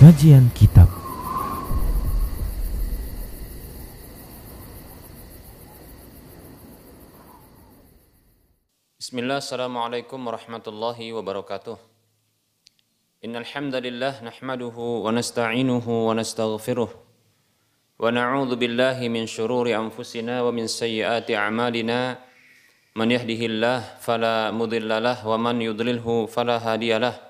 Kajian Kitab. Bismillah, Assalamualaikum warahmatullahi wabarakatuh. Innal hamdalillah nahmaduhu wa nasta'inuhu wa nastaghfiruh. Wa na'udzu billahi min shururi anfusina wa min sayyiati a'malina. Man yahdihillah fala mudilla lah wa man yudlilhu fala hadiyalah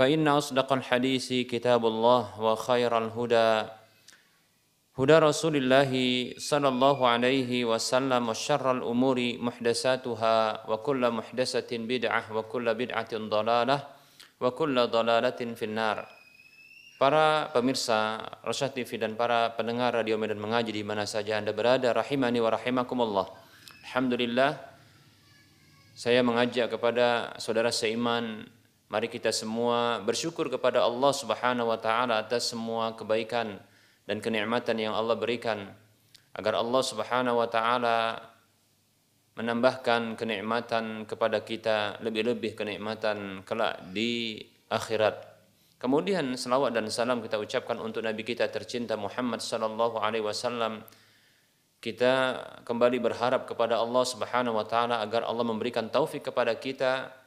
فإن أصدق الحديث كتاب الله وخير الهدى هدى رسول الله صلى الله عليه وسلم وشر الأمور محدثاتها وكل محدثة بدعة وكل بدعة ضلالة وكل ضلالة في النار Para pemirsa Rasyad TV dan para pendengar Radio Medan Mengaji di mana saja Anda berada, rahimani wa rahimakumullah. Alhamdulillah, saya mengajak kepada saudara seiman Mari kita semua bersyukur kepada Allah Subhanahu wa taala atas semua kebaikan dan kenikmatan yang Allah berikan agar Allah Subhanahu wa taala menambahkan kenikmatan kepada kita lebih-lebih kenikmatan kelak di akhirat. Kemudian selawat dan salam kita ucapkan untuk Nabi kita tercinta Muhammad sallallahu alaihi wasallam. Kita kembali berharap kepada Allah Subhanahu wa taala agar Allah memberikan taufik kepada kita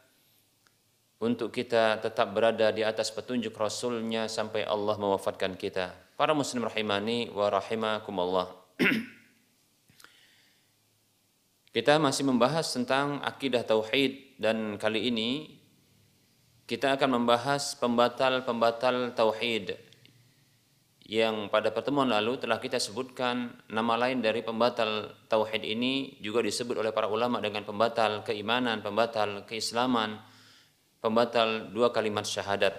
untuk kita tetap berada di atas petunjuk Rasulnya sampai Allah mewafatkan kita. Para muslim rahimani wa rahimakumullah. kita masih membahas tentang akidah tauhid dan kali ini kita akan membahas pembatal-pembatal tauhid yang pada pertemuan lalu telah kita sebutkan nama lain dari pembatal tauhid ini juga disebut oleh para ulama dengan pembatal keimanan, pembatal keislaman, pembatal dua kalimat syahadat.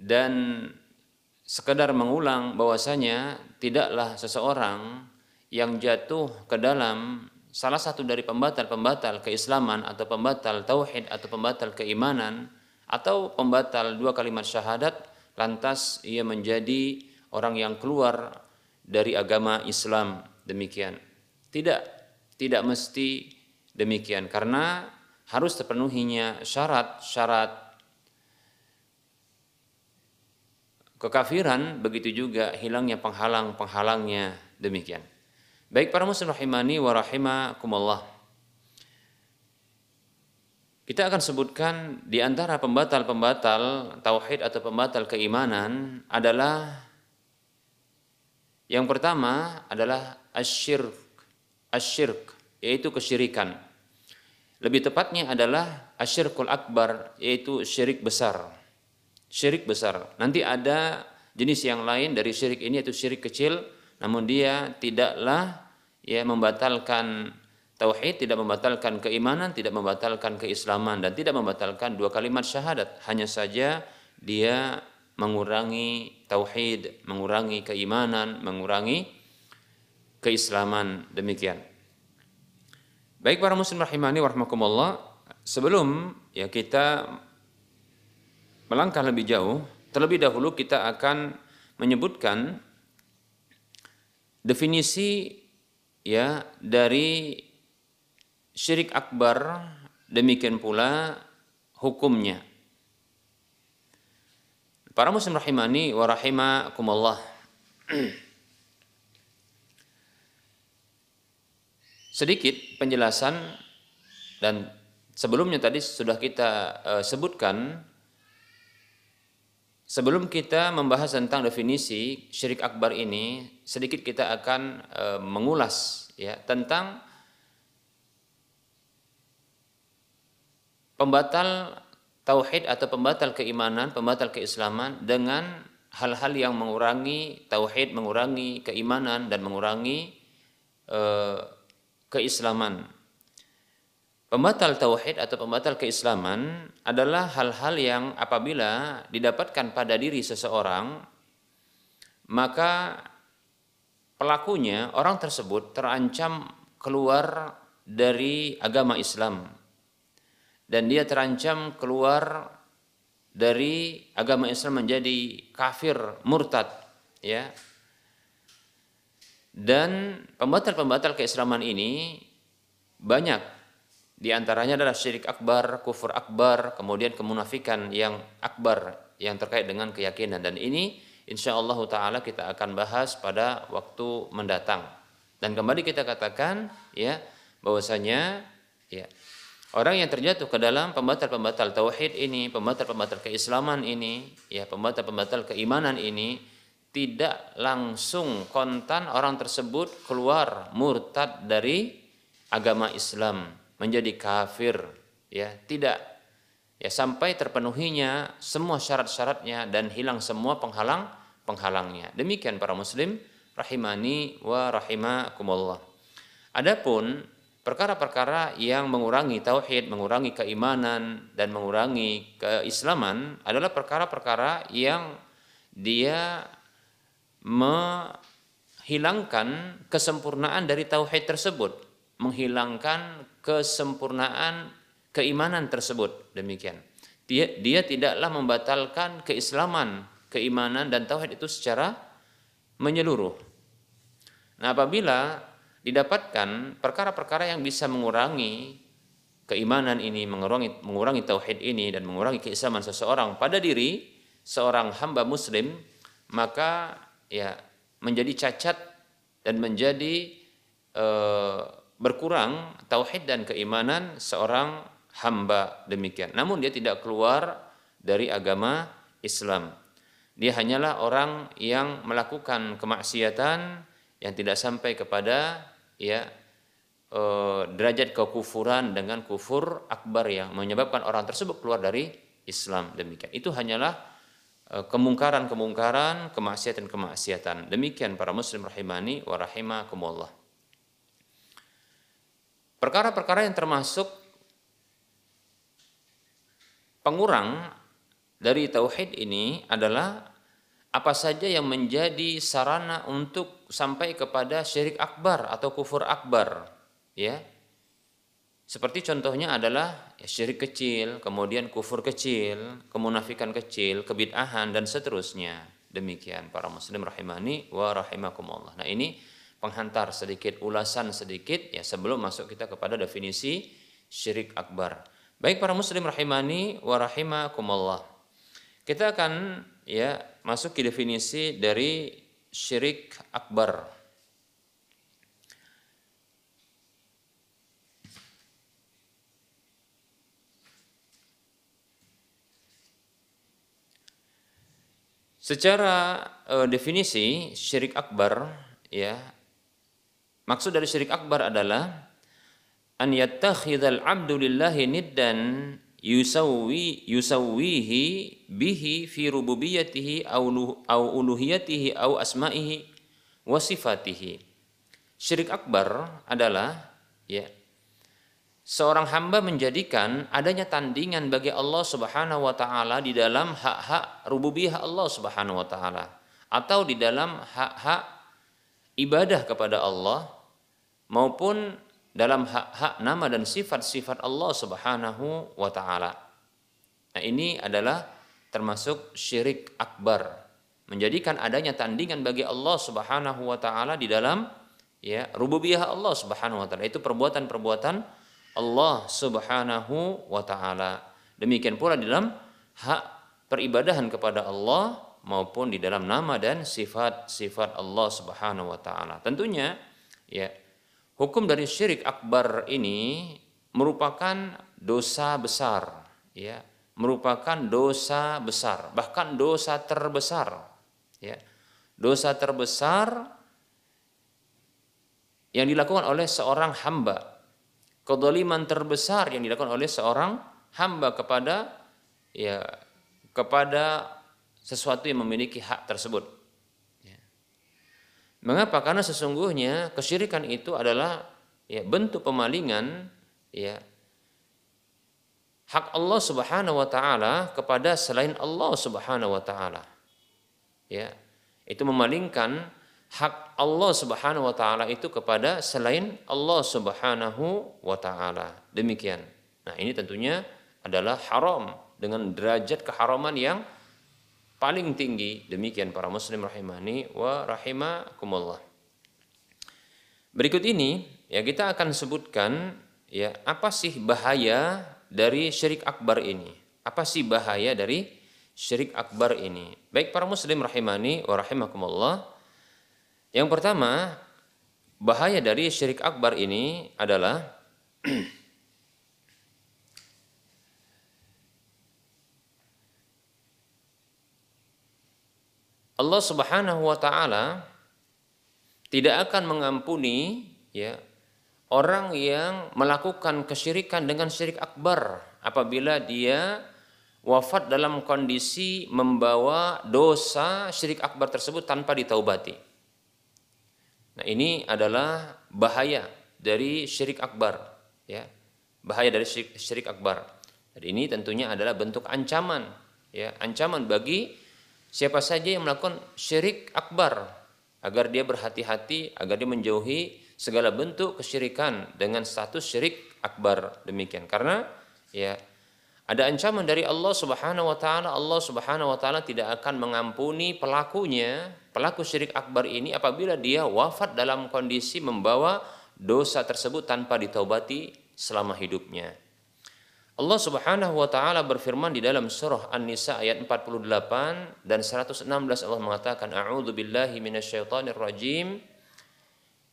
Dan sekedar mengulang bahwasanya tidaklah seseorang yang jatuh ke dalam salah satu dari pembatal-pembatal keislaman atau pembatal tauhid atau pembatal keimanan atau pembatal dua kalimat syahadat lantas ia menjadi orang yang keluar dari agama Islam. Demikian. Tidak tidak mesti demikian. Karena harus terpenuhinya syarat-syarat kekafiran begitu juga hilangnya penghalang-penghalangnya demikian. Baik para muslim rahimani wa rahimakumullah. Kita akan sebutkan di antara pembatal-pembatal tauhid atau pembatal keimanan adalah yang pertama adalah asyirk, asyirk yaitu kesyirikan. Lebih tepatnya adalah asyirkul akbar yaitu syirik besar. Syirik besar. Nanti ada jenis yang lain dari syirik ini yaitu syirik kecil namun dia tidaklah ya membatalkan tauhid, tidak membatalkan keimanan, tidak membatalkan keislaman dan tidak membatalkan dua kalimat syahadat. Hanya saja dia mengurangi tauhid, mengurangi keimanan, mengurangi keislaman demikian. Baik para muslim rahimani warahmatullah, sebelum ya kita melangkah lebih jauh, terlebih dahulu kita akan menyebutkan definisi ya dari syirik akbar demikian pula hukumnya. Para muslim rahimani wa rahimakumullah. Sedikit penjelasan dan sebelumnya tadi sudah kita uh, sebutkan sebelum kita membahas tentang definisi syirik akbar ini, sedikit kita akan e, mengulas ya tentang pembatal tauhid atau pembatal keimanan, pembatal keislaman dengan hal-hal yang mengurangi tauhid, mengurangi keimanan dan mengurangi e, keislaman. Pembatal tauhid atau pembatal keislaman adalah hal-hal yang apabila didapatkan pada diri seseorang maka pelakunya orang tersebut terancam keluar dari agama Islam dan dia terancam keluar dari agama Islam menjadi kafir murtad ya dan pembatal-pembatal keislaman ini banyak di antaranya adalah syirik akbar, kufur akbar, kemudian kemunafikan yang akbar yang terkait dengan keyakinan dan ini insya Allah taala kita akan bahas pada waktu mendatang. Dan kembali kita katakan ya bahwasanya ya orang yang terjatuh ke dalam pembatal-pembatal tauhid ini, pembatal-pembatal keislaman ini, ya pembatal-pembatal keimanan ini tidak langsung kontan orang tersebut keluar murtad dari agama Islam menjadi kafir ya tidak. Ya sampai terpenuhinya semua syarat-syaratnya dan hilang semua penghalang penghalangnya. Demikian para muslim rahimani wa rahimakumullah. Adapun perkara-perkara yang mengurangi tauhid, mengurangi keimanan dan mengurangi keislaman adalah perkara-perkara yang dia menghilangkan kesempurnaan dari tauhid tersebut, menghilangkan kesempurnaan keimanan tersebut. Demikian. Dia dia tidaklah membatalkan keislaman keimanan dan tauhid itu secara menyeluruh. Nah apabila didapatkan perkara-perkara yang bisa mengurangi keimanan ini mengurangi mengurangi tauhid ini dan mengurangi keislaman seseorang pada diri seorang hamba muslim maka ya menjadi cacat dan menjadi eh, berkurang tauhid dan keimanan seorang hamba demikian. Namun dia tidak keluar dari agama Islam. Dia hanyalah orang yang melakukan kemaksiatan yang tidak sampai kepada ya eh, derajat kekufuran dengan kufur akbar yang menyebabkan orang tersebut keluar dari Islam demikian. Itu hanyalah kemungkaran-kemungkaran, kemaksiatan-kemaksiatan. Demikian para muslim rahimani wa rahimakumullah. Perkara-perkara yang termasuk pengurang dari tauhid ini adalah apa saja yang menjadi sarana untuk sampai kepada syirik akbar atau kufur akbar ya seperti contohnya adalah ya, syirik kecil kemudian kufur kecil kemunafikan kecil kebid'ahan dan seterusnya demikian para muslim rahimani wa rahimakumullah nah ini penghantar sedikit, ulasan sedikit ya sebelum masuk kita kepada definisi syirik akbar. Baik para muslim rahimani wa rahimakumullah. Kita akan ya masuk ke definisi dari syirik akbar. Secara uh, definisi syirik akbar ya Maksud dari syirik akbar adalah an yattakhidhal 'abdu lillahi niddan yusawwi yusawwihi bihi fi rububiyyatihi aw au uluhiyatihi au asma'ihi wa sifatihi. Syirik akbar adalah ya seorang hamba menjadikan adanya tandingan bagi Allah Subhanahu wa taala di dalam hak-hak rububiyah Allah Subhanahu wa taala atau di dalam hak-hak ibadah kepada Allah maupun dalam hak-hak nama dan sifat-sifat Allah Subhanahu wa taala. Nah, ini adalah termasuk syirik akbar. Menjadikan adanya tandingan bagi Allah Subhanahu wa taala di dalam ya rububiyah Allah Subhanahu wa taala. Itu perbuatan-perbuatan Allah Subhanahu wa taala. Demikian pula di dalam hak peribadahan kepada Allah maupun di dalam nama dan sifat-sifat Allah Subhanahu wa taala. Tentunya ya hukum dari syirik akbar ini merupakan dosa besar ya merupakan dosa besar, bahkan dosa terbesar. Ya. Dosa terbesar yang dilakukan oleh seorang hamba. Kedoliman terbesar yang dilakukan oleh seorang hamba kepada ya kepada sesuatu yang memiliki hak tersebut. Ya. Mengapa? Karena sesungguhnya kesyirikan itu adalah ya bentuk pemalingan ya hak Allah Subhanahu wa taala kepada selain Allah Subhanahu wa taala. Ya. Itu memalingkan hak Allah Subhanahu wa taala itu kepada selain Allah Subhanahu wa taala. Demikian. Nah, ini tentunya adalah haram dengan derajat keharaman yang paling tinggi. Demikian para muslim rahimani wa rahimakumullah. Berikut ini ya kita akan sebutkan ya apa sih bahaya dari syirik akbar ini? Apa sih bahaya dari syirik akbar ini? Baik para muslim rahimani wa rahimakumullah. Yang pertama, bahaya dari syirik akbar ini adalah Allah Subhanahu wa taala tidak akan mengampuni ya orang yang melakukan kesyirikan dengan syirik akbar apabila dia wafat dalam kondisi membawa dosa syirik akbar tersebut tanpa ditaubati. Nah, ini adalah bahaya dari syirik akbar, ya. Bahaya dari syirik, syirik akbar. Dan ini tentunya adalah bentuk ancaman, ya, ancaman bagi siapa saja yang melakukan syirik akbar agar dia berhati-hati, agar dia menjauhi segala bentuk kesyirikan dengan status syirik akbar demikian. Karena ya ada ancaman dari Allah Subhanahu wa taala, Allah Subhanahu wa taala tidak akan mengampuni pelakunya, pelaku syirik akbar ini apabila dia wafat dalam kondisi membawa dosa tersebut tanpa ditaubati selama hidupnya. Allah Subhanahu wa taala berfirman di dalam surah An-Nisa ayat 48 dan 116 Allah mengatakan a'udzu billahi minasyaitonir rajim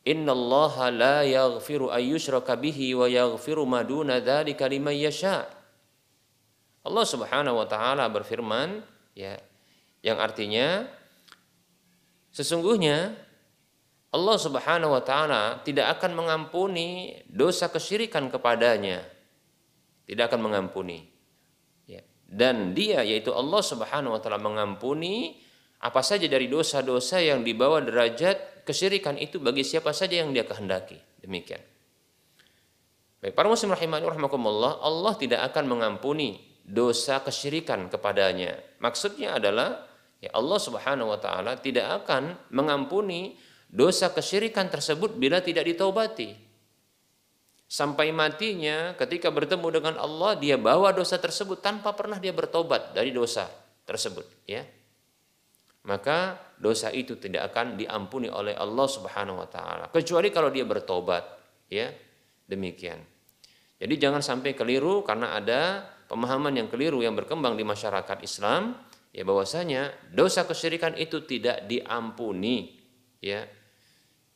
Innallaha la yaghfiru ayyushraka bihi wa yaghfiru ma duna dzalika liman yasha. Allah Subhanahu wa taala berfirman ya yang artinya sesungguhnya Allah Subhanahu wa taala tidak akan mengampuni dosa kesyirikan kepadanya tidak akan mengampuni. Ya. Dan dia yaitu Allah Subhanahu wa taala mengampuni apa saja dari dosa-dosa yang dibawa derajat kesyirikan itu bagi siapa saja yang dia kehendaki. Demikian. Baik, para muslim rahimani rahimakumullah, Allah tidak akan mengampuni dosa kesyirikan kepadanya. Maksudnya adalah ya Allah Subhanahu wa taala tidak akan mengampuni dosa kesyirikan tersebut bila tidak ditaubati. Sampai matinya ketika bertemu dengan Allah dia bawa dosa tersebut tanpa pernah dia bertobat dari dosa tersebut ya. Maka dosa itu tidak akan diampuni oleh Allah Subhanahu wa taala kecuali kalau dia bertobat ya. Demikian. Jadi jangan sampai keliru karena ada pemahaman yang keliru yang berkembang di masyarakat Islam ya bahwasanya dosa kesyirikan itu tidak diampuni ya.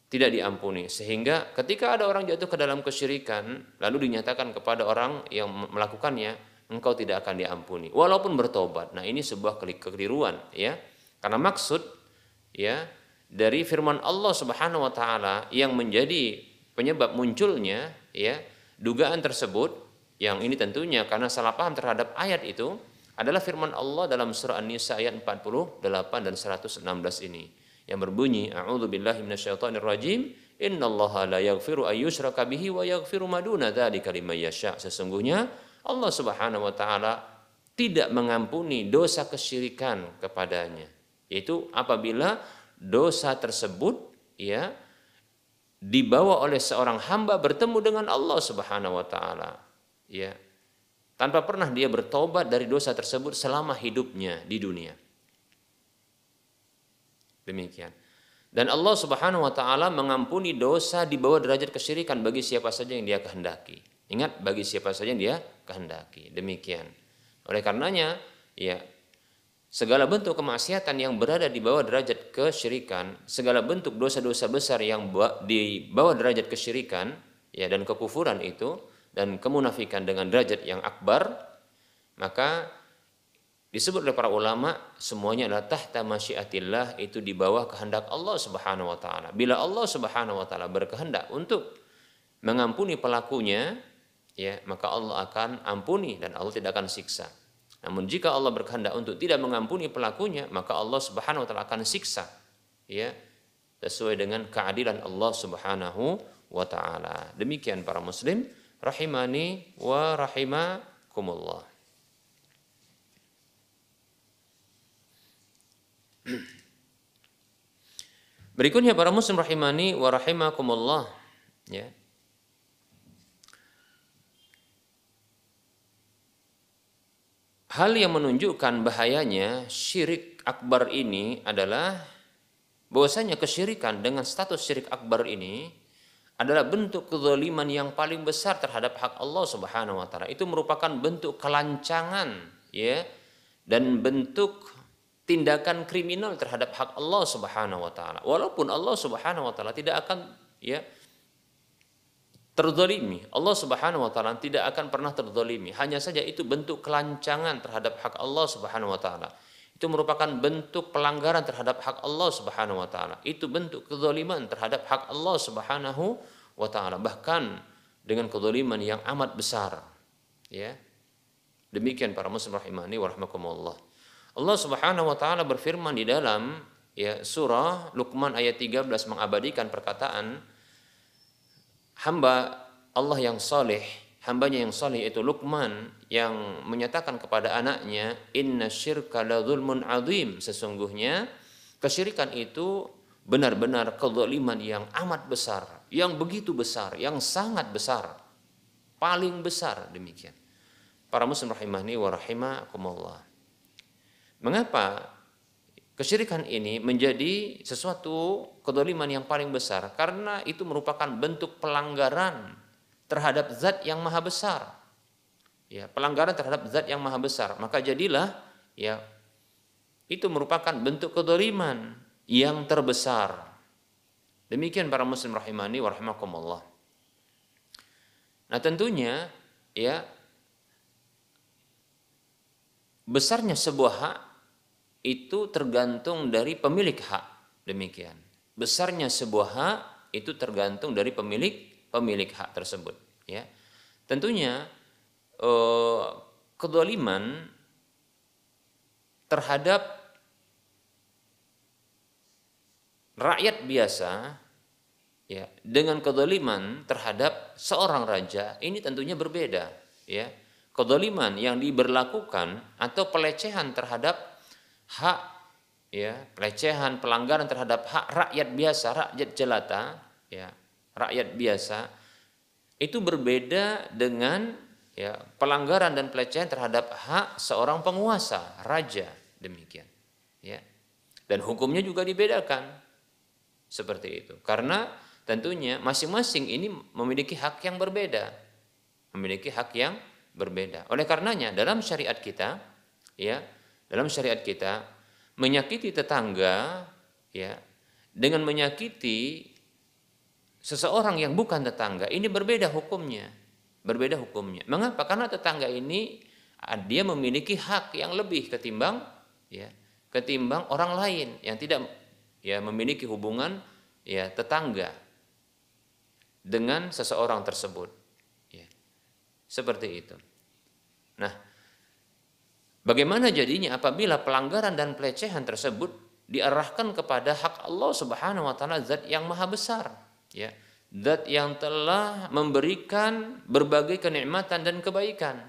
Tidak diampuni. Sehingga ketika ada orang jatuh ke dalam kesyirikan lalu dinyatakan kepada orang yang melakukannya engkau tidak akan diampuni. Walaupun bertobat. Nah ini sebuah kekeliruan ya. Karena maksud ya dari firman Allah Subhanahu wa taala yang menjadi penyebab munculnya ya dugaan tersebut yang ini tentunya karena salah paham terhadap ayat itu adalah firman Allah dalam surah An-Nisa ayat 48 dan 116 ini. Yang berbunyi a'udzu billahi minasyaitonir rajim innallaha la yaghfiru ayyushraka bihi wa yaghfiru ma duna dzalika liman yasha. Sesungguhnya Allah Subhanahu wa taala tidak mengampuni dosa kesyirikan kepadanya. Yaitu apabila dosa tersebut ya dibawa oleh seorang hamba bertemu dengan Allah Subhanahu wa taala ya tanpa pernah dia bertobat dari dosa tersebut selama hidupnya di dunia Demikian. Dan Allah Subhanahu wa taala mengampuni dosa di bawah derajat kesyirikan bagi siapa saja yang Dia kehendaki. Ingat bagi siapa saja yang Dia kehendaki. Demikian. Oleh karenanya, ya segala bentuk kemaksiatan yang berada di bawah derajat kesyirikan, segala bentuk dosa-dosa besar yang di bawah derajat kesyirikan, ya dan kekufuran itu dan kemunafikan dengan derajat yang akbar, maka disebut oleh para ulama semuanya adalah tahta masyiatillah itu di bawah kehendak Allah Subhanahu wa taala. Bila Allah Subhanahu wa taala berkehendak untuk mengampuni pelakunya, ya, maka Allah akan ampuni dan Allah tidak akan siksa. Namun jika Allah berkehendak untuk tidak mengampuni pelakunya, maka Allah Subhanahu wa taala akan siksa. Ya, sesuai dengan keadilan Allah Subhanahu wa taala. Demikian para muslim rahimani wa rahimakumullah. Berikutnya para muslim rahimani wa rahimakumullah ya. Hal yang menunjukkan bahayanya syirik akbar ini adalah bahwasanya kesyirikan dengan status syirik akbar ini adalah bentuk kezaliman yang paling besar terhadap hak Allah Subhanahu wa taala. Itu merupakan bentuk kelancangan ya dan bentuk tindakan kriminal terhadap hak Allah Subhanahu wa taala. Walaupun Allah Subhanahu wa taala tidak akan ya terzalimi. Allah Subhanahu wa taala tidak akan pernah terzalimi. Hanya saja itu bentuk kelancangan terhadap hak Allah Subhanahu wa taala. Itu merupakan bentuk pelanggaran terhadap hak Allah Subhanahu wa taala. Itu bentuk kezaliman terhadap hak Allah Subhanahu wa taala. Bahkan dengan kezaliman yang amat besar. Ya. Demikian para muslim rahimani wa rahmakumullah. Allah Subhanahu wa taala berfirman di dalam ya surah Luqman ayat 13 mengabadikan perkataan hamba Allah yang saleh, hambanya yang saleh itu Luqman yang menyatakan kepada anaknya inna syirka la zulmun azim sesungguhnya kesyirikan itu benar-benar kezaliman yang amat besar, yang begitu besar, yang sangat besar, paling besar demikian. Para muslim rahimahni wa rahimakumullah. Mengapa kesyirikan ini menjadi sesuatu kedoliman yang paling besar? Karena itu merupakan bentuk pelanggaran terhadap zat yang maha besar. Ya, pelanggaran terhadap zat yang maha besar. Maka jadilah ya itu merupakan bentuk kedoliman yang terbesar. Demikian para muslim rahimani wa rahimakumullah. Nah tentunya ya besarnya sebuah hak itu tergantung dari pemilik hak. Demikian. Besarnya sebuah hak itu tergantung dari pemilik pemilik hak tersebut. Ya, tentunya eh, kedoliman terhadap rakyat biasa ya dengan kedoliman terhadap seorang raja ini tentunya berbeda ya kedoliman yang diberlakukan atau pelecehan terhadap hak ya pelecehan pelanggaran terhadap hak rakyat biasa rakyat jelata ya rakyat biasa itu berbeda dengan ya pelanggaran dan pelecehan terhadap hak seorang penguasa raja demikian ya. Dan hukumnya juga dibedakan seperti itu. Karena tentunya masing-masing ini memiliki hak yang berbeda memiliki hak yang berbeda. Oleh karenanya dalam syariat kita ya dalam syariat kita menyakiti tetangga ya dengan menyakiti seseorang yang bukan tetangga ini berbeda hukumnya. Berbeda hukumnya. Mengapa? Karena tetangga ini ah, dia memiliki hak yang lebih ketimbang ya ketimbang orang lain yang tidak ya memiliki hubungan ya tetangga dengan seseorang tersebut ya. Seperti itu. Nah Bagaimana jadinya apabila pelanggaran dan pelecehan tersebut diarahkan kepada hak Allah Subhanahu wa taala zat yang maha besar, ya. Zat yang telah memberikan berbagai kenikmatan dan kebaikan.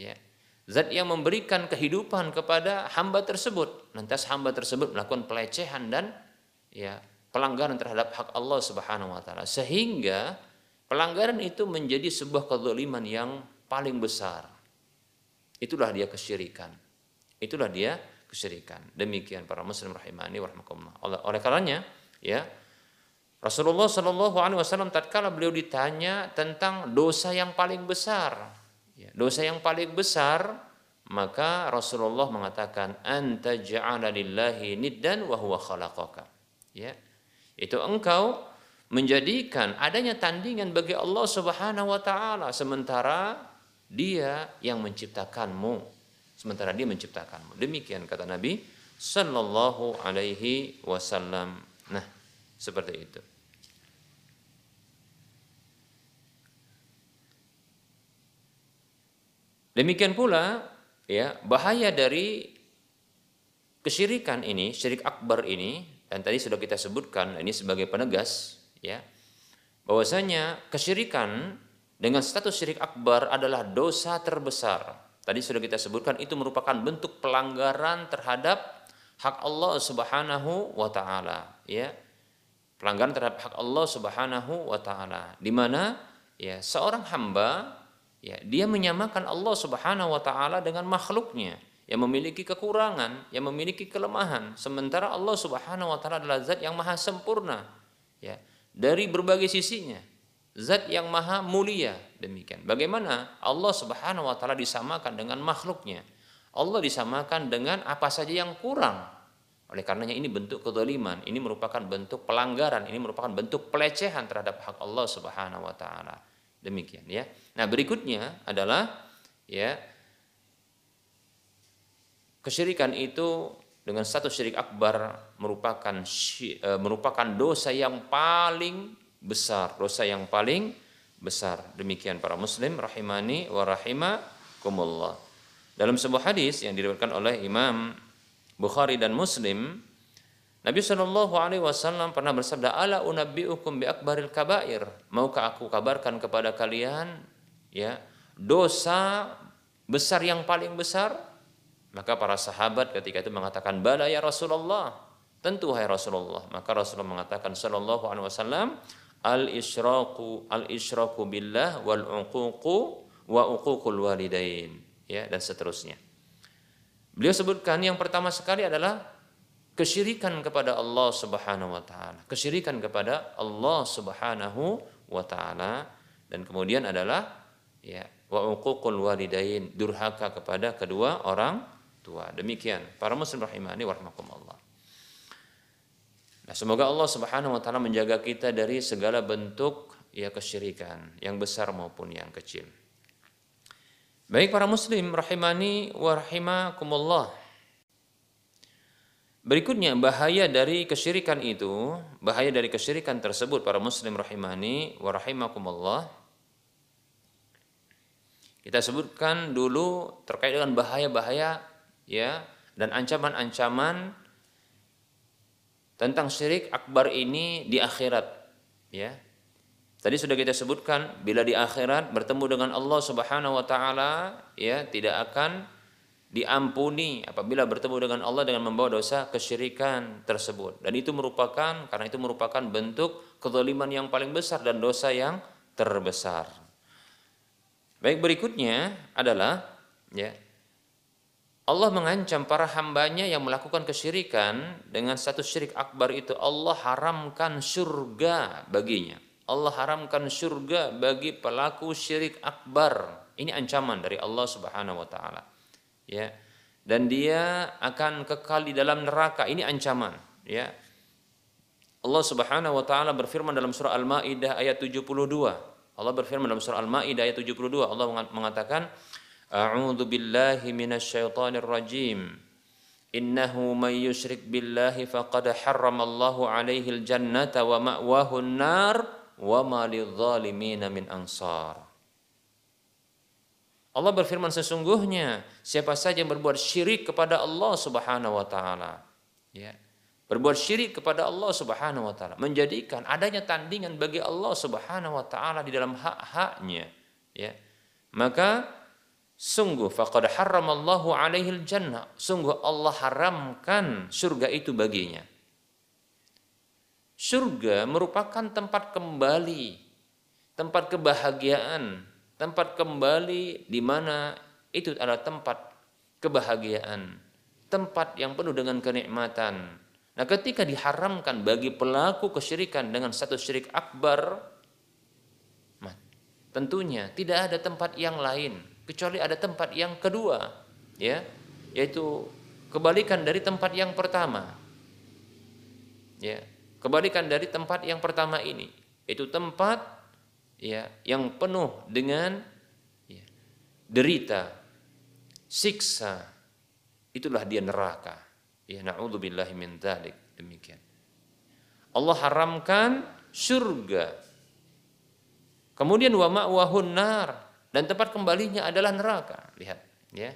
Ya. Zat yang memberikan kehidupan kepada hamba tersebut. Lantas hamba tersebut melakukan pelecehan dan ya pelanggaran terhadap hak Allah Subhanahu wa taala sehingga pelanggaran itu menjadi sebuah kezaliman yang paling besar itulah dia kesyirikan. Itulah dia kesyirikan. Demikian para muslim rahimani warahmatullah. Oleh, oleh karenanya ya Rasulullah Shallallahu Alaihi Wasallam tatkala beliau ditanya tentang dosa yang paling besar, ya, dosa yang paling besar, maka Rasulullah mengatakan anta ja'ala lillahi niddan wa huwa khalaqaka. Ya. Itu engkau menjadikan adanya tandingan bagi Allah Subhanahu wa taala sementara dia yang menciptakanmu. sementara dia menciptakanmu. Demikian kata Nabi sallallahu alaihi wasallam. Nah, seperti itu. Demikian pula ya bahaya dari kesyirikan ini, syirik akbar ini dan tadi sudah kita sebutkan ini sebagai penegas ya bahwasanya kesyirikan dengan status syirik akbar adalah dosa terbesar. Tadi sudah kita sebutkan itu merupakan bentuk pelanggaran terhadap hak Allah Subhanahu wa taala ya. Pelanggaran terhadap hak Allah Subhanahu wa taala di mana ya seorang hamba ya dia menyamakan Allah Subhanahu wa taala dengan makhluknya yang memiliki kekurangan, yang memiliki kelemahan, sementara Allah Subhanahu wa taala adalah zat yang maha sempurna ya dari berbagai sisinya. Zat yang maha mulia demikian. Bagaimana Allah Subhanahu wa taala disamakan dengan makhluknya? Allah disamakan dengan apa saja yang kurang. Oleh karenanya ini bentuk kezaliman, ini merupakan bentuk pelanggaran, ini merupakan bentuk pelecehan terhadap hak Allah Subhanahu wa taala. Demikian ya. Nah, berikutnya adalah ya kesyirikan itu dengan satu syirik akbar merupakan e, merupakan dosa yang paling besar, dosa yang paling besar. Demikian para muslim rahimani wa rahimakumullah. Dalam sebuah hadis yang diriwayatkan oleh Imam Bukhari dan Muslim, Nabi Shallallahu Alaihi Wasallam pernah bersabda, "Ala unabbiukum bi akbaril kabair." Maukah aku kabarkan kepada kalian, ya, dosa besar yang paling besar? Maka para sahabat ketika itu mengatakan, "Bala ya Rasulullah." Tentu hai Rasulullah. Maka Rasulullah mengatakan Shallallahu Alaihi Wasallam, "Al isyraku al isyraku billah wal uququ wa uququl walidain." Ya, dan seterusnya. Beliau sebutkan yang pertama sekali adalah kesyirikan kepada Allah Subhanahu wa taala. Kesyirikan kepada Allah Subhanahu wa taala dan kemudian adalah ya wa uququl walidain, durhaka kepada kedua orang tua. Demikian para muslim rahimani warahmatullah. Nah, semoga Allah Subhanahu wa taala menjaga kita dari segala bentuk ya kesyirikan, yang besar maupun yang kecil. Baik para muslim rahimani wa rahimakumullah. Berikutnya bahaya dari kesyirikan itu, bahaya dari kesyirikan tersebut para muslim rahimani wa rahimakumullah. Kita sebutkan dulu terkait dengan bahaya-bahaya ya dan ancaman-ancaman tentang syirik akbar ini di akhirat ya. Tadi sudah kita sebutkan bila di akhirat bertemu dengan Allah Subhanahu wa taala ya tidak akan diampuni apabila bertemu dengan Allah dengan membawa dosa kesyirikan tersebut dan itu merupakan karena itu merupakan bentuk kezaliman yang paling besar dan dosa yang terbesar. Baik berikutnya adalah ya Allah mengancam para hambanya yang melakukan kesyirikan dengan satu syirik akbar itu. Allah haramkan surga baginya. Allah haramkan surga bagi pelaku syirik akbar. Ini ancaman dari Allah Subhanahu wa taala ya. Dan dia akan kekal di dalam neraka. Ini ancaman ya. Allah Subhanahu wa taala berfirman dalam surah Al-Maidah ayat 72 Allah berfirman dalam surah Al-Maidah ayat 72 Allah mengatakan A'udzu billahi minasyaitonir rajim Innahu may yusyrik billahi faqad harramallahu alaihi al-jannata wa ma'wahu an-nar wa ma lidh-dhalimin min ansar. Allah berfirman sesungguhnya siapa saja yang berbuat syirik kepada Allah Subhanahu wa taala. Ya berbuat syirik kepada Allah Subhanahu wa taala. Menjadikan adanya tandingan bagi Allah Subhanahu wa taala di dalam hak-haknya. Ya. Maka sungguh faqad harramallahu alaihi jannah. Sungguh Allah haramkan surga itu baginya. Surga merupakan tempat kembali. Tempat kebahagiaan. Tempat kembali di mana itu adalah tempat kebahagiaan, tempat yang penuh dengan kenikmatan. Nah, ketika diharamkan bagi pelaku kesyirikan dengan satu syirik akbar, tentunya tidak ada tempat yang lain kecuali ada tempat yang kedua, ya, yaitu kebalikan dari tempat yang pertama. Ya, kebalikan dari tempat yang pertama ini, itu tempat ya yang penuh dengan ya, derita siksa itulah dia neraka. Ya naudzubillahi min dzalik. Demikian. Allah haramkan surga. Kemudian wa ma'wahun nar dan tempat kembalinya adalah neraka. Lihat, ya.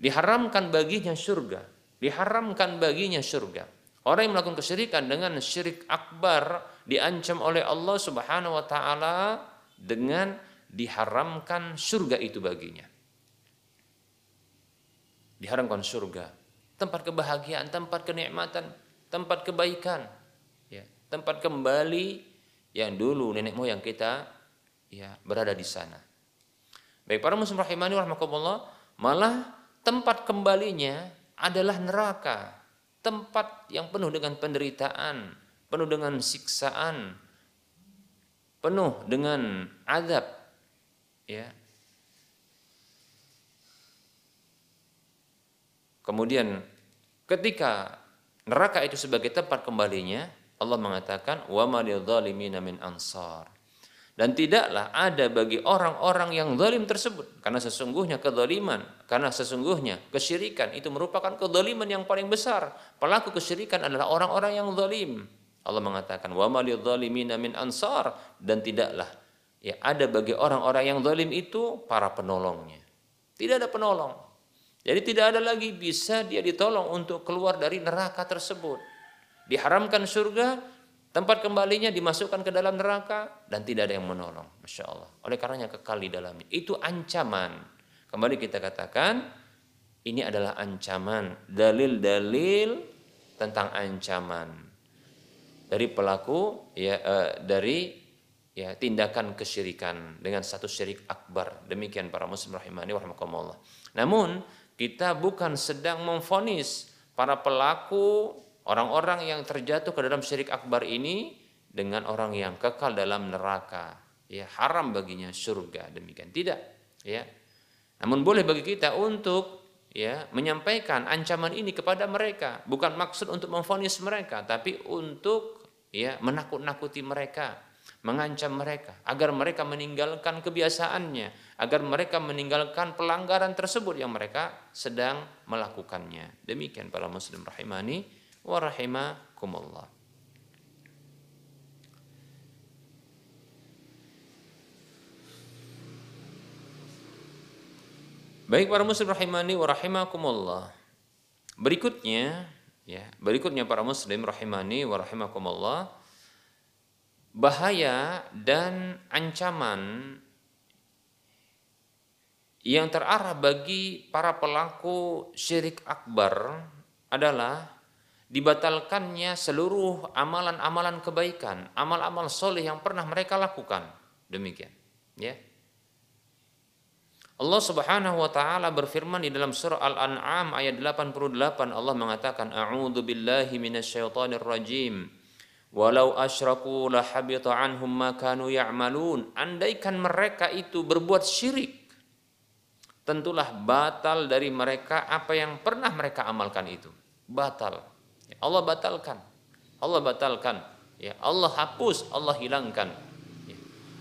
Diharamkan baginya surga, diharamkan baginya surga. Orang yang melakukan kesyirikan dengan syirik akbar diancam oleh Allah Subhanahu wa taala dengan diharamkan surga itu baginya. Diharamkan surga, tempat kebahagiaan, tempat kenikmatan, tempat kebaikan, ya, tempat kembali yang dulu nenek moyang kita ya berada di sana. Baik para muslim rahimani rahmakumullah, malah tempat kembalinya adalah neraka tempat yang penuh dengan penderitaan, penuh dengan siksaan, penuh dengan azab. Ya. Kemudian ketika neraka itu sebagai tempat kembalinya, Allah mengatakan wa min ansar. Dan tidaklah ada bagi orang-orang yang zalim tersebut. Karena sesungguhnya kezaliman, karena sesungguhnya kesyirikan itu merupakan kezaliman yang paling besar. Pelaku kesyirikan adalah orang-orang yang zalim. Allah mengatakan, wa min ansar. Dan tidaklah ya ada bagi orang-orang yang zalim itu para penolongnya. Tidak ada penolong. Jadi tidak ada lagi bisa dia ditolong untuk keluar dari neraka tersebut. Diharamkan surga, Tempat kembalinya dimasukkan ke dalam neraka dan tidak ada yang menolong. Masya Allah. Oleh karenanya kekal di dalamnya. Itu ancaman. Kembali kita katakan, ini adalah ancaman. Dalil-dalil tentang ancaman dari pelaku ya uh, dari ya tindakan kesyirikan dengan satu syirik akbar. Demikian para muslim rahimani warahmatullah. Namun kita bukan sedang memfonis para pelaku Orang-orang yang terjatuh ke dalam syirik akbar ini dengan orang yang kekal dalam neraka, ya haram baginya surga demikian. Tidak, ya. Namun boleh bagi kita untuk ya menyampaikan ancaman ini kepada mereka, bukan maksud untuk memfonis mereka, tapi untuk ya menakut-nakuti mereka, mengancam mereka agar mereka meninggalkan kebiasaannya, agar mereka meninggalkan pelanggaran tersebut yang mereka sedang melakukannya. Demikian para muslim rahimani wa rahimakumullah. Baik para muslim rahimani wa rahimakumullah. Berikutnya ya, berikutnya para muslim rahimani wa rahimakumullah bahaya dan ancaman yang terarah bagi para pelaku syirik akbar adalah dibatalkannya seluruh amalan-amalan kebaikan, amal-amal soleh yang pernah mereka lakukan. Demikian. Ya. Allah Subhanahu wa taala berfirman di dalam surah Al-An'am ayat 88 Allah mengatakan a'udzu billahi minasyaitonir rajim. Walau asyraku la habita anhum ma kanu ya'malun. Andaikan mereka itu berbuat syirik, tentulah batal dari mereka apa yang pernah mereka amalkan itu. Batal. Allah batalkan. Allah batalkan. Ya, Allah hapus, Allah hilangkan. Ya.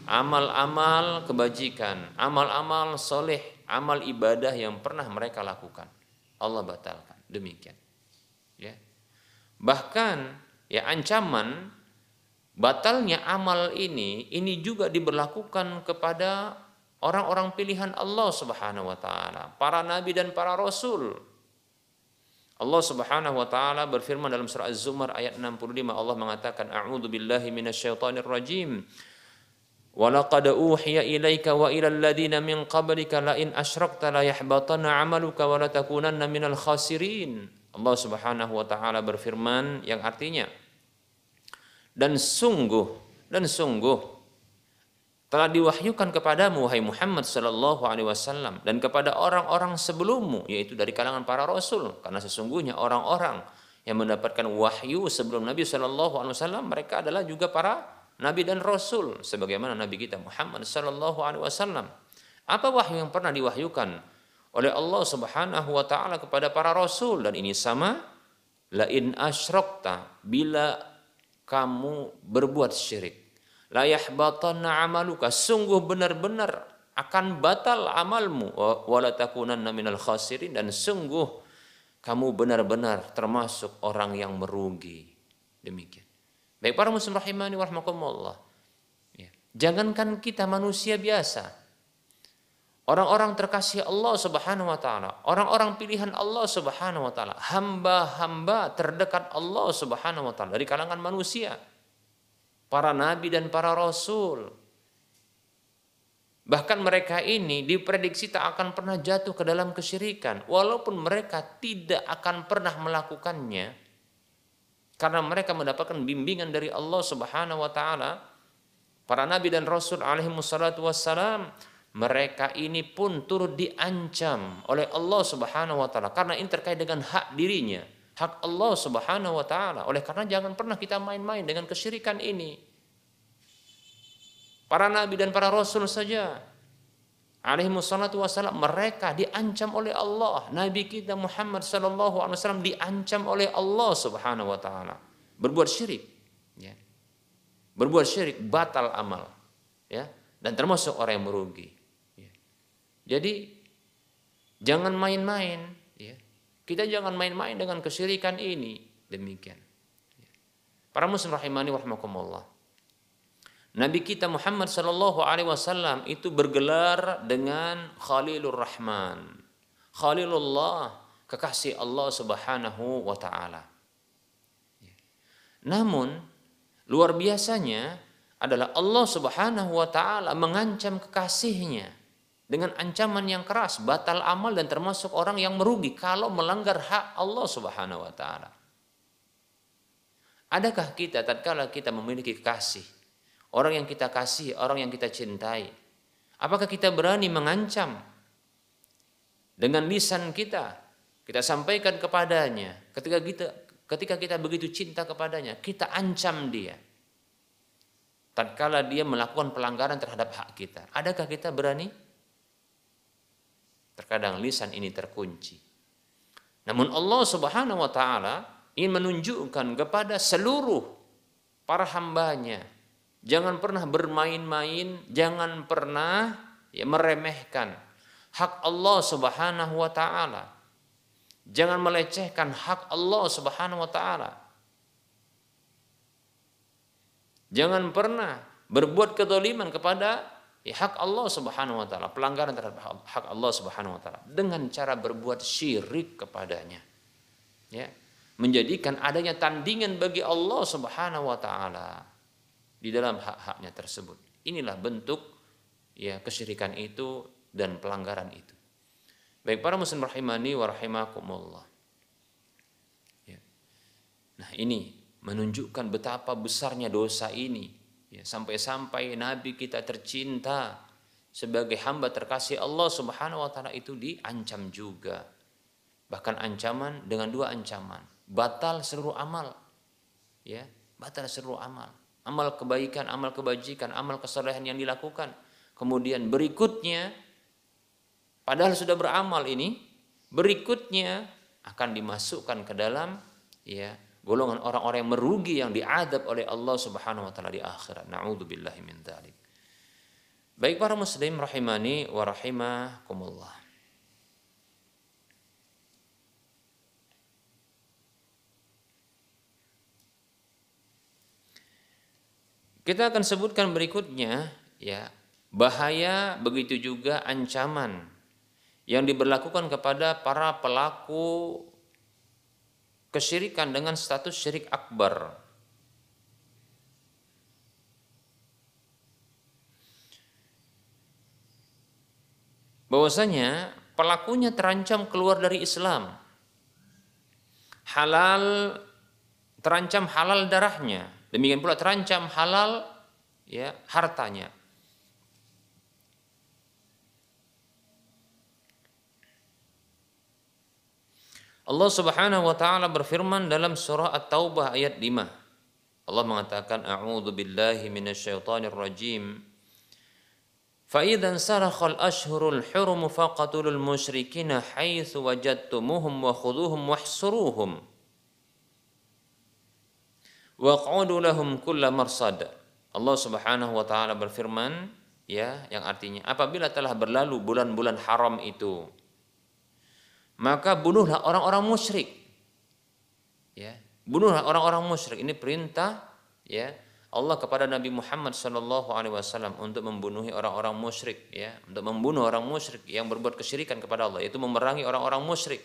Amal-amal kebajikan, amal-amal soleh, amal ibadah yang pernah mereka lakukan. Allah batalkan. Demikian. Ya. Bahkan ya ancaman batalnya amal ini ini juga diberlakukan kepada orang-orang pilihan Allah Subhanahu wa taala, para nabi dan para rasul. Allah Subhanahu wa taala berfirman dalam surah Az-Zumar ayat 65 Allah mengatakan a'udzu billahi minasyaitonir rajim Walaqad uhiya ilaika wa ilal ladina min qablika la in asyrakta la yahbatanna 'amaluka wa la takunanna minal khasirin. Allah Subhanahu wa taala berfirman yang artinya dan sungguh dan sungguh telah diwahyukan kepadamu wahai Muhammad sallallahu alaihi wasallam dan kepada orang-orang sebelummu yaitu dari kalangan para rasul karena sesungguhnya orang-orang yang mendapatkan wahyu sebelum Nabi sallallahu alaihi wasallam mereka adalah juga para nabi dan rasul sebagaimana nabi kita Muhammad sallallahu alaihi wasallam. Apa wahyu yang pernah diwahyukan oleh Allah Subhanahu wa taala kepada para rasul dan ini sama la in asyrakta bila kamu berbuat syirik la yahbatanna amaluka sungguh benar-benar akan batal amalmu wala takunanna minal khasirin dan sungguh kamu benar-benar termasuk orang yang merugi. Demikian. Baik para muslim rahimani warahmatullah. Ya. Jangankan kita manusia biasa. Orang-orang terkasih Allah Subhanahu wa taala, orang-orang pilihan Allah Subhanahu wa taala, hamba-hamba terdekat Allah Subhanahu wa taala dari kalangan manusia. Para nabi dan para rasul, Bahkan mereka ini diprediksi tak akan pernah jatuh ke dalam kesyirikan. Walaupun mereka tidak akan pernah melakukannya. Karena mereka mendapatkan bimbingan dari Allah subhanahu wa ta'ala. Para nabi dan rasul alaihi wassalam. Mereka ini pun turut diancam oleh Allah subhanahu wa ta'ala. Karena ini terkait dengan hak dirinya. Hak Allah subhanahu wa ta'ala. Oleh karena jangan pernah kita main-main dengan kesyirikan ini Para nabi dan para rasul saja alaihi wassalatu wassalam mereka diancam oleh Allah. Nabi kita Muhammad sallallahu alaihi wasallam diancam oleh Allah Subhanahu wa taala berbuat syirik ya. Berbuat syirik batal amal ya dan termasuk orang yang merugi. Jadi jangan main-main ya. Kita jangan main-main dengan kesyirikan ini demikian. Para muslim rahimani warahmatullah. Nabi kita Muhammad Shallallahu Alaihi Wasallam itu bergelar dengan Khalilur Rahman, Khalilullah, kekasih Allah Subhanahu Wa Taala. Namun luar biasanya adalah Allah Subhanahu Wa Taala mengancam kekasihnya dengan ancaman yang keras, batal amal dan termasuk orang yang merugi kalau melanggar hak Allah Subhanahu Wa Taala. Adakah kita tatkala kita memiliki kekasih orang yang kita kasih, orang yang kita cintai. Apakah kita berani mengancam dengan lisan kita? Kita sampaikan kepadanya ketika kita ketika kita begitu cinta kepadanya, kita ancam dia. Tatkala dia melakukan pelanggaran terhadap hak kita, adakah kita berani? Terkadang lisan ini terkunci. Namun Allah Subhanahu wa taala ingin menunjukkan kepada seluruh para hambanya Jangan pernah bermain-main, jangan pernah ya, meremehkan hak Allah Subhanahu wa taala. Jangan melecehkan hak Allah Subhanahu wa taala. Jangan pernah berbuat kedoliman kepada ya, hak Allah Subhanahu wa taala, pelanggaran terhadap hak Allah Subhanahu wa taala dengan cara berbuat syirik kepadanya. Ya, menjadikan adanya tandingan bagi Allah Subhanahu wa taala di dalam hak-haknya tersebut. Inilah bentuk ya kesyirikan itu dan pelanggaran itu. Baik para muslim rahimani wa rahimakumullah. Ya. Nah, ini menunjukkan betapa besarnya dosa ini ya sampai-sampai nabi kita tercinta sebagai hamba terkasih Allah Subhanahu wa taala itu diancam juga. Bahkan ancaman dengan dua ancaman, batal seluruh amal. Ya, batal seluruh amal amal kebaikan, amal kebajikan, amal kesalehan yang dilakukan. Kemudian berikutnya, padahal sudah beramal ini, berikutnya akan dimasukkan ke dalam ya golongan orang-orang yang merugi yang diadab oleh Allah Subhanahu wa taala di akhirat. Nauzubillahi min dzalik. Baik para muslim rahimani wa rahimakumullah. Kita akan sebutkan berikutnya ya bahaya begitu juga ancaman yang diberlakukan kepada para pelaku kesyirikan dengan status syirik akbar. Bahwasanya pelakunya terancam keluar dari Islam. Halal terancam halal darahnya, Demikian pula terancam halal ya hartanya. Allah Subhanahu wa taala berfirman dalam surah At-Taubah ayat 5. Allah mengatakan a'udzu billahi minasyaitonir rajim. Fa idzan sarakhal ashhurul hurum faqatulul musyrikina haitsu wajadtumuhum wa khudhuhum wahsuruhum. Waq'udu lahum kulla. Allah Subhanahu wa taala berfirman ya yang artinya apabila telah berlalu bulan-bulan haram itu maka bunuhlah orang-orang musyrik. Ya. Bunuhlah orang-orang musyrik. Ini perintah ya Allah kepada Nabi Muhammad Shallallahu Alaihi Wasallam untuk membunuhi orang-orang musyrik ya. Untuk membunuh orang musyrik yang berbuat kesyirikan kepada Allah itu memerangi orang-orang musyrik.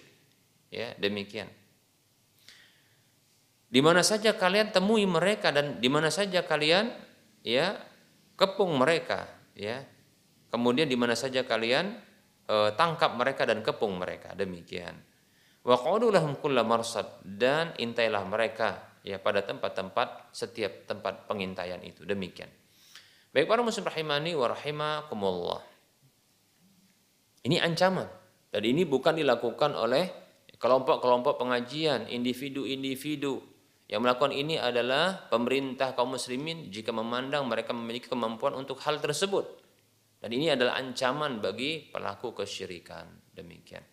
Ya demikian. Di mana saja kalian temui mereka dan di mana saja kalian ya kepung mereka ya. Kemudian di mana saja kalian e, tangkap mereka dan kepung mereka. Demikian. Wa lahum marsad. Dan intailah mereka ya pada tempat-tempat setiap tempat pengintaian itu. Demikian. Baik para muslim rahimani wa rahimakumullah. Ini ancaman. Dan ini bukan dilakukan oleh kelompok-kelompok pengajian individu-individu. Yang melakukan ini adalah pemerintah kaum muslimin jika memandang mereka memiliki kemampuan untuk hal tersebut dan ini adalah ancaman bagi pelaku kesyirikan. Demikian.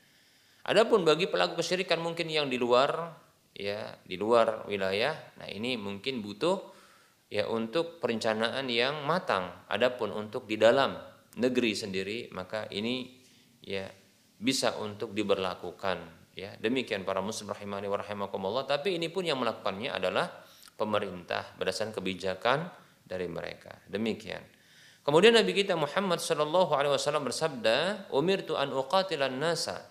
Adapun bagi pelaku kesyirikan mungkin yang di luar ya, di luar wilayah, nah ini mungkin butuh ya untuk perencanaan yang matang. Adapun untuk di dalam negeri sendiri maka ini ya bisa untuk diberlakukan ya. Demikian para muslim rahimani wa rahimakumullah, tapi ini pun yang melakukannya adalah pemerintah berdasarkan kebijakan dari mereka. Demikian. Kemudian Nabi kita Muhammad sallallahu alaihi wasallam bersabda, "Umirtu an uqatilan nasa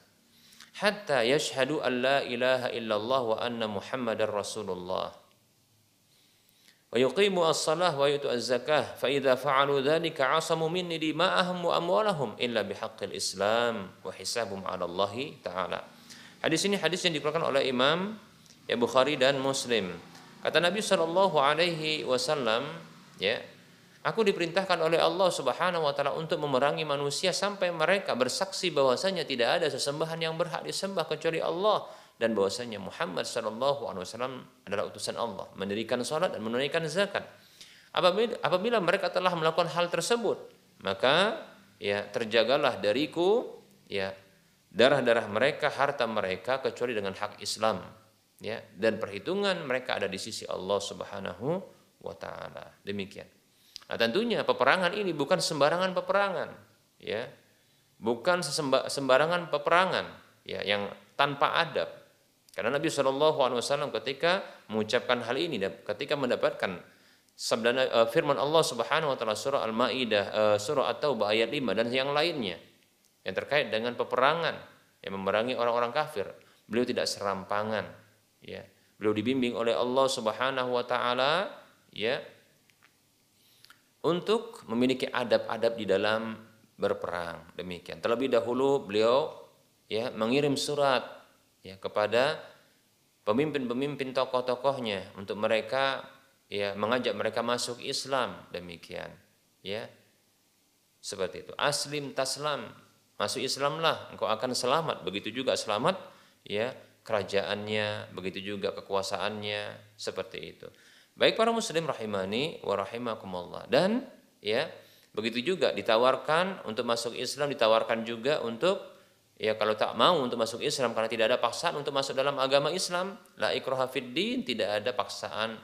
hatta yashhadu an la ilaha illallah wa anna Muhammadar Rasulullah." Wa yuqimu as-salah wa yutu az-zakah fa idza fa'alu dhalika 'asamu minni dima'ahum wa amwalahum illa bihaqqil Islam wa 'ala Allah taala. Hadis ini hadis yang dikeluarkan oleh Imam ya Bukhari dan Muslim. Kata Nabi sallallahu alaihi wasallam ya Aku diperintahkan oleh Allah Subhanahu wa taala untuk memerangi manusia sampai mereka bersaksi bahwasanya tidak ada sesembahan yang berhak disembah kecuali Allah dan bahwasanya Muhammad sallallahu alaihi wasallam adalah utusan Allah, mendirikan salat dan menunaikan zakat. Apabila, mereka telah melakukan hal tersebut, maka ya terjagalah dariku ya darah-darah mereka, harta mereka kecuali dengan hak Islam ya dan perhitungan mereka ada di sisi Allah Subhanahu wa taala. Demikian. Nah, tentunya peperangan ini bukan sembarangan peperangan, ya. Bukan sembarangan peperangan ya yang tanpa adab. Karena Nabi Shallallahu alaihi wasallam ketika mengucapkan hal ini ketika mendapatkan sabda uh, firman Allah Subhanahu wa taala surah Al-Maidah uh, surah At-Taubah ayat 5 dan yang lainnya yang terkait dengan peperangan yang memerangi orang-orang kafir. Beliau tidak serampangan, ya. Beliau dibimbing oleh Allah Subhanahu wa taala ya untuk memiliki adab-adab di dalam berperang. Demikian. Terlebih dahulu beliau ya mengirim surat ya kepada pemimpin-pemimpin tokoh-tokohnya untuk mereka ya mengajak mereka masuk Islam. Demikian ya. Seperti itu. Aslim taslam masuk Islamlah. Engkau akan selamat. Begitu juga selamat ya kerajaannya begitu juga kekuasaannya seperti itu Baik para muslim rahimani wa rahimakumullah. Dan ya, begitu juga ditawarkan untuk masuk Islam, ditawarkan juga untuk ya kalau tak mau untuk masuk Islam karena tidak ada paksaan untuk masuk dalam agama Islam, la ikraha din, tidak ada paksaan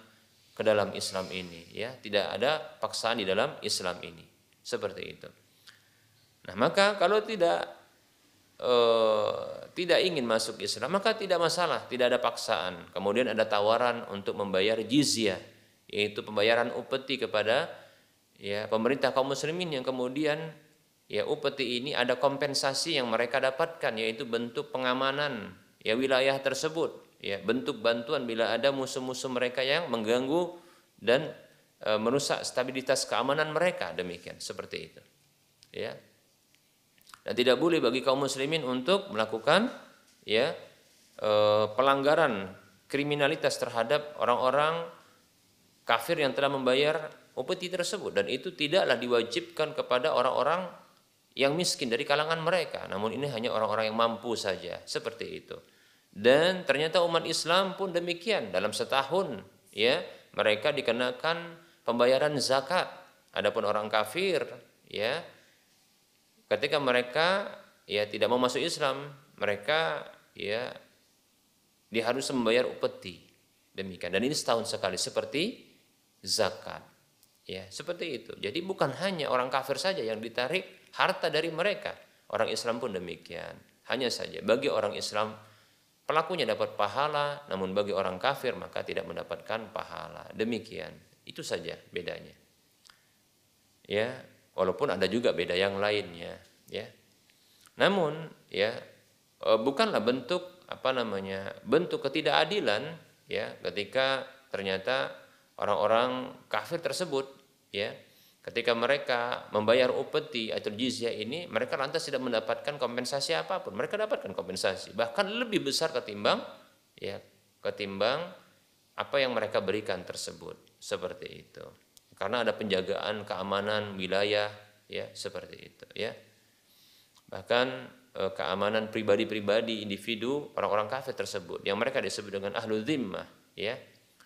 ke dalam Islam ini, ya, tidak ada paksaan di dalam Islam ini. Seperti itu. Nah, maka kalau tidak uh, tidak ingin masuk Islam maka tidak masalah, tidak ada paksaan. Kemudian ada tawaran untuk membayar jizyah, yaitu pembayaran upeti kepada ya pemerintah kaum muslimin yang kemudian ya upeti ini ada kompensasi yang mereka dapatkan yaitu bentuk pengamanan ya wilayah tersebut, ya bentuk bantuan bila ada musuh-musuh mereka yang mengganggu dan e, merusak stabilitas keamanan mereka demikian seperti itu. Ya, dan tidak boleh bagi kaum muslimin untuk melakukan ya eh, pelanggaran kriminalitas terhadap orang-orang kafir yang telah membayar upeti tersebut. Dan itu tidaklah diwajibkan kepada orang-orang yang miskin dari kalangan mereka. Namun ini hanya orang-orang yang mampu saja. Seperti itu. Dan ternyata umat Islam pun demikian. Dalam setahun ya mereka dikenakan pembayaran zakat. Adapun orang kafir ya ketika mereka ya tidak mau masuk Islam, mereka ya dia harus membayar upeti. Demikian. Dan ini setahun sekali seperti zakat. Ya, seperti itu. Jadi bukan hanya orang kafir saja yang ditarik harta dari mereka. Orang Islam pun demikian. Hanya saja bagi orang Islam pelakunya dapat pahala, namun bagi orang kafir maka tidak mendapatkan pahala. Demikian. Itu saja bedanya. Ya, walaupun ada juga beda yang lainnya, ya. Namun, ya, e, bukanlah bentuk apa namanya? bentuk ketidakadilan ya ketika ternyata orang-orang kafir tersebut ya ketika mereka membayar upeti atau jizyah ini mereka lantas tidak mendapatkan kompensasi apa pun mereka dapatkan kompensasi bahkan lebih besar ketimbang ya ketimbang apa yang mereka berikan tersebut seperti itu karena ada penjagaan keamanan wilayah ya seperti itu ya bahkan eh, keamanan pribadi-pribadi individu orang-orang kafir tersebut yang mereka disebut dengan ahlu zimmah ya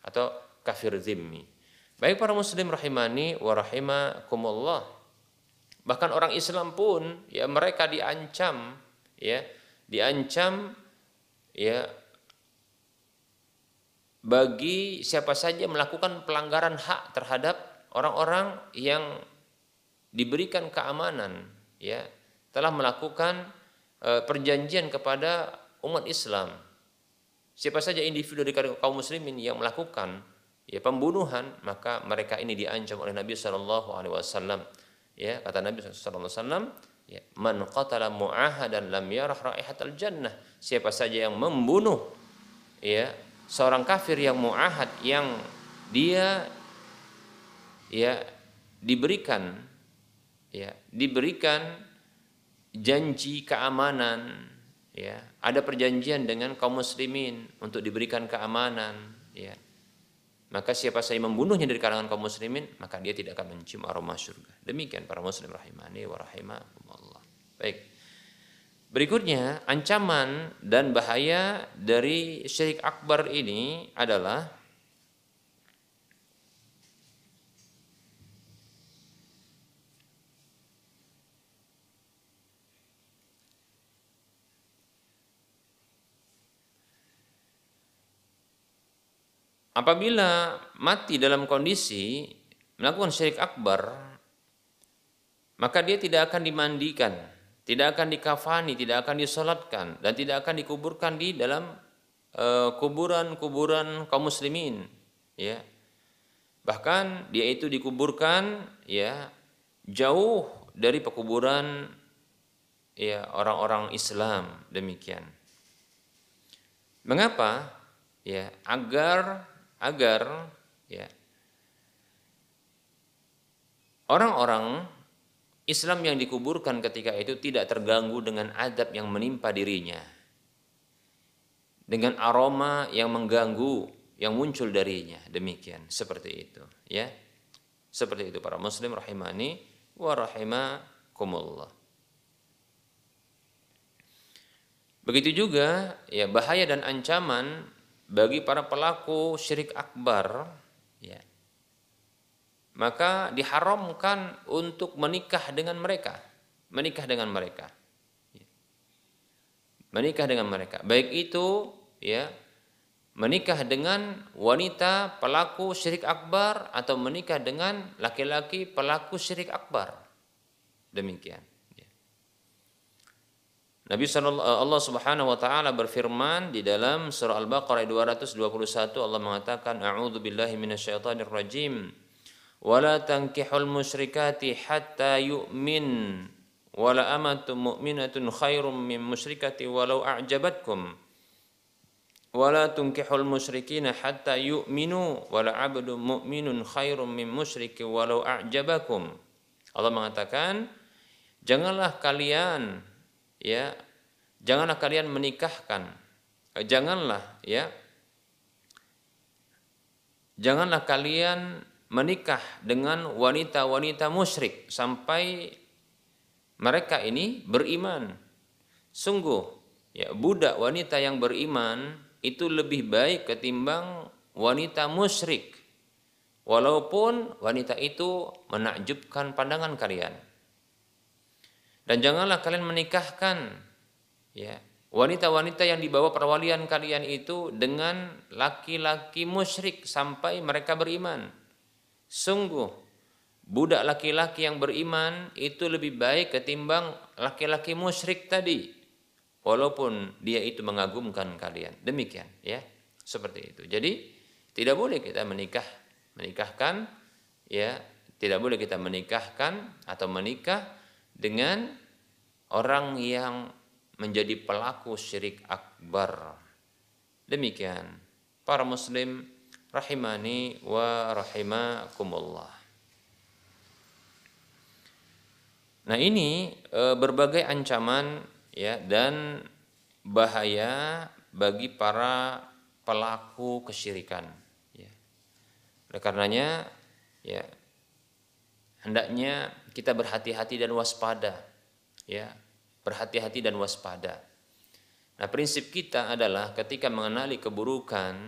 atau kafir zimmi Baik para muslim rahimani wa rahimakumullah. Bahkan orang Islam pun ya mereka diancam ya, diancam ya bagi siapa saja melakukan pelanggaran hak terhadap orang-orang yang diberikan keamanan ya telah melakukan e, perjanjian kepada umat Islam. Siapa saja individu dari kaum muslimin yang melakukan ya pembunuhan maka mereka ini diancam oleh Nabi Shallallahu Alaihi Wasallam. Ya kata Nabi Shallallahu Alaihi Wasallam ya man qatala mu'ahadan lam yarah raihatal jannah. Siapa saja yang membunuh ya seorang kafir yang mu'ahad yang dia ya diberikan ya diberikan janji keamanan ya. Ada perjanjian dengan kaum muslimin untuk diberikan keamanan ya. Maka siapa saya membunuhnya dari kalangan kaum muslimin maka dia tidak akan mencium aroma surga. Demikian para muslim rahimani wa rahimakumullah. Baik. Berikutnya ancaman dan bahaya dari syirik akbar ini adalah apabila mati dalam kondisi melakukan syirik akbar maka dia tidak akan dimandikan tidak akan dikafani tidak akan disolatkan dan tidak akan dikuburkan di dalam eh, kuburan-kuburan uh, kaum muslimin ya. Bahkan dia itu dikuburkan ya jauh dari pekuburan ya orang-orang Islam demikian. Mengapa? Ya agar agar ya orang-orang Islam yang dikuburkan ketika itu tidak terganggu dengan adab yang menimpa dirinya. Dengan aroma yang mengganggu yang muncul darinya. Demikian seperti itu ya. Seperti itu para muslim rahimani wa rahimakumullah. Begitu juga ya bahaya dan ancaman bagi para pelaku syirik akbar ya maka diharamkan untuk menikah dengan mereka menikah dengan mereka ya. menikah dengan mereka. Baik itu ya menikah dengan wanita pelaku syirik akbar atau menikah dengan laki-laki pelaku syirik akbar. Demikian Nabi Allah Subhanahu wa taala berfirman di dalam surah Al-Baqarah 221 Allah mengatakan a'udzu billahi minasyaitonir rajim wala tankihul musyrikati hatta yu'min. Wala amatun mu'minatun khairum min musyrikati walau a'jabatkum. Wala tunkihul musyrikina hatta yu'minu. Wala 'abdun mu'minun khairum min musyriki walau a'jabakum. Allah mengatakan janganlah kalian ya janganlah kalian menikahkan. Eh, janganlah ya. Janganlah kalian menikah dengan wanita-wanita musyrik sampai mereka ini beriman. Sungguh ya budak wanita yang beriman itu lebih baik ketimbang wanita musyrik. Walaupun wanita itu menakjubkan pandangan kalian dan janganlah kalian menikahkan ya wanita-wanita yang dibawa perwalian kalian itu dengan laki-laki musyrik sampai mereka beriman. Sungguh budak laki-laki yang beriman itu lebih baik ketimbang laki-laki musyrik tadi. Walaupun dia itu mengagumkan kalian. Demikian ya. Seperti itu. Jadi tidak boleh kita menikah menikahkan ya, tidak boleh kita menikahkan atau menikah dengan orang yang menjadi pelaku syirik akbar. Demikian para muslim rahimani wa rahimakumullah. Nah ini e, berbagai ancaman ya dan bahaya bagi para pelaku kesyirikan. Ya. Oleh karenanya ya hendaknya kita berhati-hati dan waspada, ya berhati-hati dan waspada. Nah prinsip kita adalah ketika mengenali keburukan,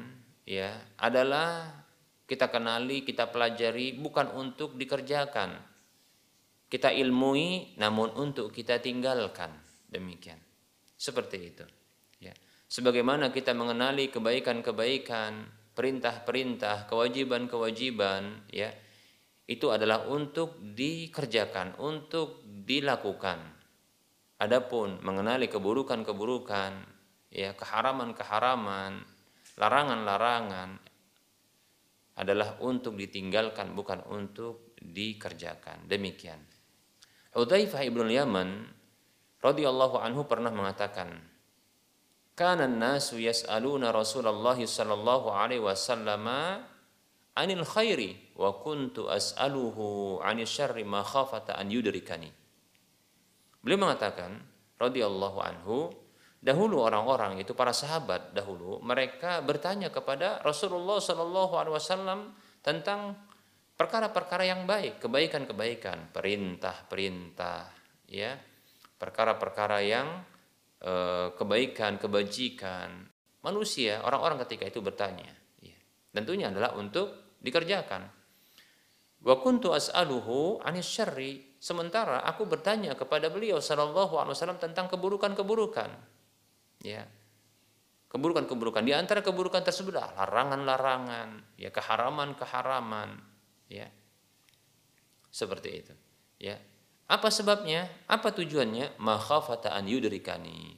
ya adalah kita kenali, kita pelajari bukan untuk dikerjakan, kita ilmui namun untuk kita tinggalkan. Demikian. Seperti itu. Ya. Sebagaimana kita mengenali kebaikan-kebaikan perintah-perintah kewajiban-kewajiban ya itu adalah untuk dikerjakan untuk dilakukan adapun mengenali keburukan-keburukan ya keharaman-keharaman larangan-larangan adalah untuk ditinggalkan bukan untuk dikerjakan demikian Hudzaifah ibn Yaman radhiyallahu anhu pernah mengatakan, "Kana an-nasu yas'aluna Rasulullah sallallahu alaihi wasallam anil khairi wa kuntu as'aluhu 'anil syarri ma khafata an yudrikani." Beliau mengatakan radhiyallahu anhu, dahulu orang-orang itu para sahabat dahulu mereka bertanya kepada Rasulullah sallallahu alaihi wasallam tentang perkara-perkara yang baik, kebaikan-kebaikan, perintah-perintah, ya, perkara-perkara yang e, kebaikan, kebajikan. Manusia, orang-orang ketika itu bertanya, ya. tentunya adalah untuk dikerjakan. Wa kuntu as'aluhu anis syarri. Sementara aku bertanya kepada beliau sallallahu alaihi wasallam tentang keburukan-keburukan. Ya. Keburukan-keburukan. Di antara keburukan tersebut larangan-larangan, ya keharaman-keharaman, ya. Seperti itu ya. Apa sebabnya? Apa tujuannya? Makhafata an yudrikani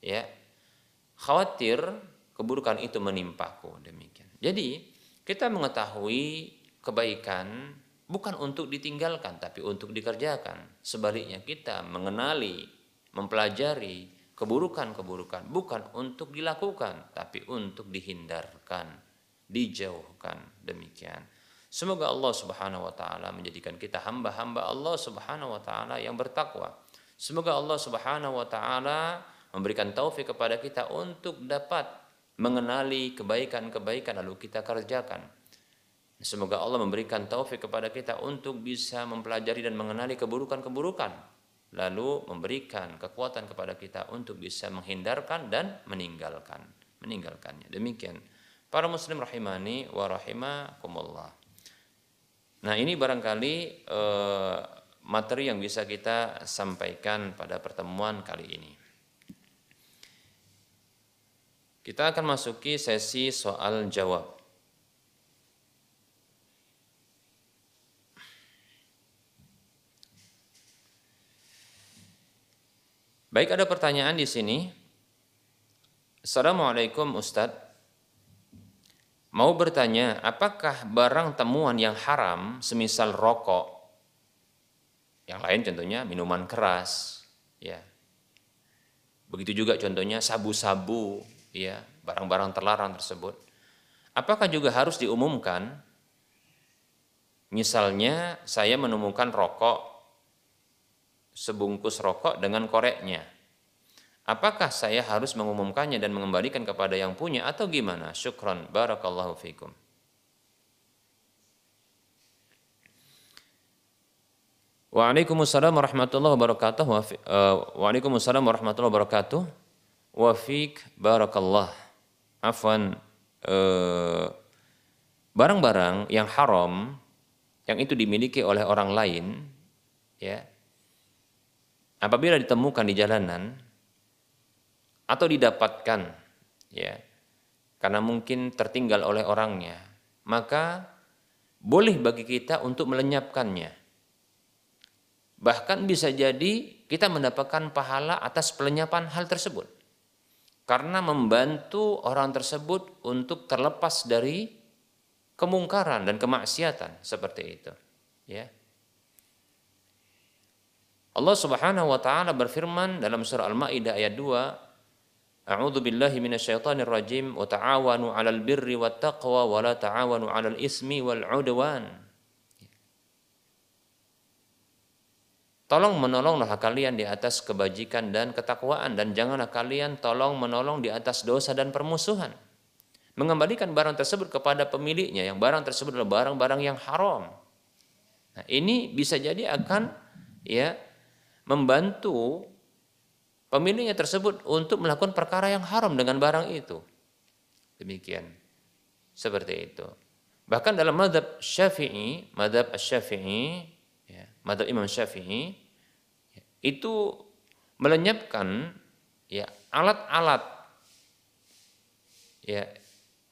ya. Khawatir keburukan itu menimpaku demikian. Jadi kita mengetahui kebaikan bukan untuk ditinggalkan tapi untuk dikerjakan sebaliknya kita mengenali mempelajari keburukan-keburukan bukan untuk dilakukan tapi untuk dihindarkan dijauhkan demikian Semoga Allah Subhanahu wa taala menjadikan kita hamba-hamba Allah Subhanahu wa taala yang bertakwa. Semoga Allah Subhanahu wa taala memberikan taufik kepada kita untuk dapat mengenali kebaikan-kebaikan lalu kita kerjakan. Semoga Allah memberikan taufik kepada kita untuk bisa mempelajari dan mengenali keburukan-keburukan lalu memberikan kekuatan kepada kita untuk bisa menghindarkan dan meninggalkan meninggalkannya. Demikian para muslim rahimani wa rahimakumullah. Nah ini barangkali eh, materi yang bisa kita sampaikan pada pertemuan kali ini. Kita akan masuki sesi soal jawab. Baik ada pertanyaan di sini. Assalamualaikum Ustadz. Mau bertanya, apakah barang temuan yang haram, semisal rokok, yang lain contohnya minuman keras, ya. Begitu juga contohnya sabu-sabu, ya, barang-barang terlarang tersebut. Apakah juga harus diumumkan? Misalnya saya menemukan rokok sebungkus rokok dengan koreknya. Apakah saya harus mengumumkannya dan mengembalikan kepada yang punya atau gimana? Syukran. Barakallahu fikum. Waalaikumsalam warahmatullahi wabarakatuh. Eh, Waalaikumsalam warahmatullahi wabarakatuh. Wa fik barakallah. Afwan eh, barang-barang yang haram yang itu dimiliki oleh orang lain ya apabila ditemukan di jalanan atau didapatkan ya karena mungkin tertinggal oleh orangnya maka boleh bagi kita untuk melenyapkannya. Bahkan bisa jadi kita mendapatkan pahala atas pelenyapan hal tersebut. Karena membantu orang tersebut untuk terlepas dari kemungkaran dan kemaksiatan seperti itu. Ya. Allah Subhanahu wa taala berfirman dalam surah Al-Maidah ayat 2, A'udzu billahi minasyaitonir rajim wa ta'awanu 'alal birri wat taqwa wa la ta'awanu 'alal ismi wal 'udwan. Tolong menolonglah kalian di atas kebajikan dan ketakwaan dan janganlah kalian tolong menolong di atas dosa dan permusuhan mengembalikan barang tersebut kepada pemiliknya yang barang tersebut adalah barang-barang yang haram. Nah, ini bisa jadi akan ya membantu pemiliknya tersebut untuk melakukan perkara yang haram dengan barang itu. Demikian. Seperti itu. Bahkan dalam madhab syafi'i, madhab syafi'i, ya, madhab imam syafi'i, ya, itu melenyapkan ya alat-alat ya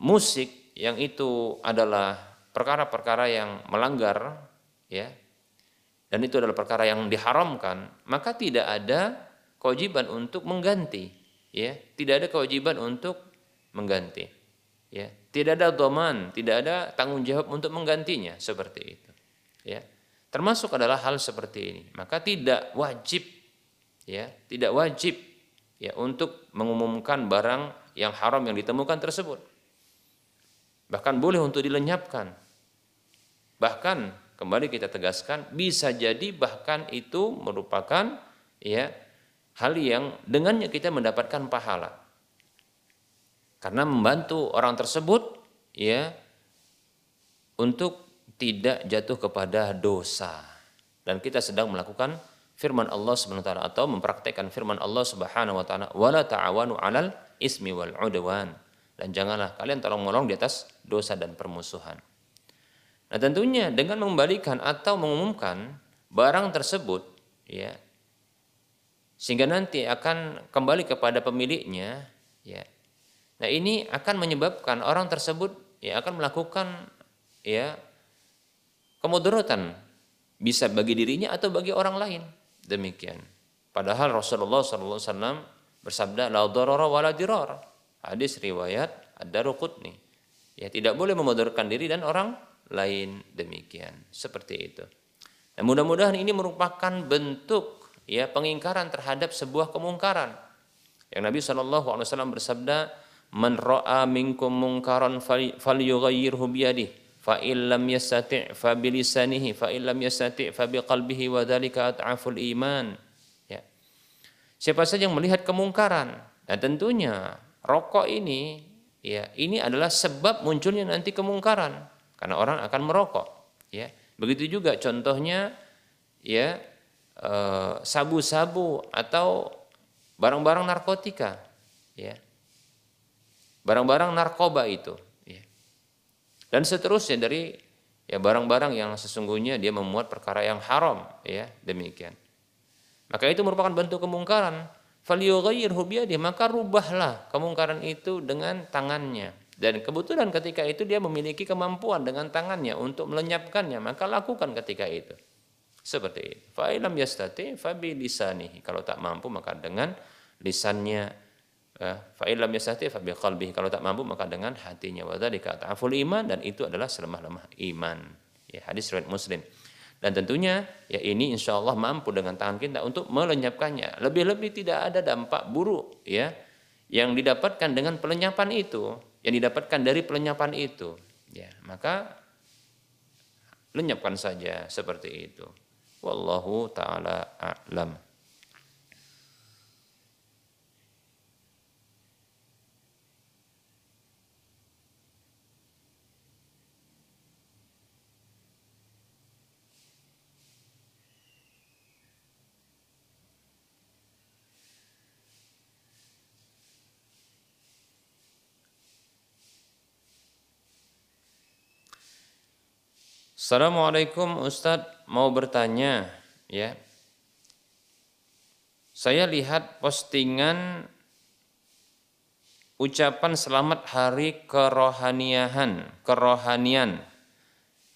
musik yang itu adalah perkara-perkara yang melanggar ya dan itu adalah perkara yang diharamkan maka tidak ada kewajiban untuk mengganti ya. Tidak ada kewajiban untuk mengganti ya. Tidak ada doman tidak ada tanggung jawab untuk menggantinya seperti itu ya. Termasuk adalah hal seperti ini. Maka tidak wajib ya tidak wajib ya untuk mengumumkan barang yang haram yang ditemukan tersebut. Bahkan boleh untuk dilenyapkan. Bahkan kembali kita tegaskan bisa jadi bahkan itu merupakan ya hal yang dengannya kita mendapatkan pahala. Karena membantu orang tersebut ya untuk tidak jatuh kepada dosa. Dan kita sedang melakukan firman Allah Subhanahu wa taala atau mempraktekkan firman Allah Subhanahu wa taala wala ta'awanu 'alal ismi wal 'udwan dan janganlah kalian tolong menolong di atas dosa dan permusuhan. Nah, tentunya dengan mengembalikan atau mengumumkan barang tersebut ya sehingga nanti akan kembali kepada pemiliknya ya. Nah, ini akan menyebabkan orang tersebut ya akan melakukan ya kemudaratan bisa bagi dirinya atau bagi orang lain. Demikian. Padahal Rasulullah SAW bersabda la darara wala dirar Hadis riwayat Ad-Daruqutni. Ya, tidak boleh memodorkan diri dan orang lain demikian. Seperti itu. Nah, mudah-mudahan ini merupakan bentuk ya pengingkaran terhadap sebuah kemungkaran. Yang Nabi SAW bersabda, "Man ra'a minkum mungkaran falyughayyirhu fa illam yastati' fa bilisanihi, fa illam yastati' fa biqalbihi wa dzalika at'aful iman." Ya. Siapa saja yang melihat kemungkaran, dan tentunya rokok ini ya ini adalah sebab munculnya nanti kemungkaran karena orang akan merokok ya. Begitu juga contohnya ya eh, sabu-sabu atau barang-barang narkotika ya. Barang-barang narkoba itu ya. dan seterusnya dari ya barang-barang yang sesungguhnya dia memuat perkara yang haram ya demikian. Maka itu merupakan bentuk kemungkaran. Falyughayyirhu biyadihi maka rubahlah kemungkaran itu dengan tangannya dan kebetulan ketika itu dia memiliki kemampuan dengan tangannya untuk melenyapkannya maka lakukan ketika itu. Seperti itu. Fa ilam yastati fa bi lisanihi. Kalau tak mampu maka dengan lisannya. Eh, fa ilam yastati fa bi qalbihi. Kalau tak mampu maka dengan hatinya. Wa dzalika ta'aful iman dan itu adalah selemah-lemah iman. Ya hadis riwayat muslim. Dan tentunya ya ini insya Allah mampu dengan tangan kita untuk melenyapkannya. Lebih-lebih tidak ada dampak buruk ya yang didapatkan dengan pelenyapan itu, yang didapatkan dari pelenyapan itu. Ya, maka lenyapkan saja seperti itu. Wallahu taala a'lam. Assalamualaikum Ustadz mau bertanya ya. Saya lihat postingan ucapan selamat hari kerohaniahan, kerohanian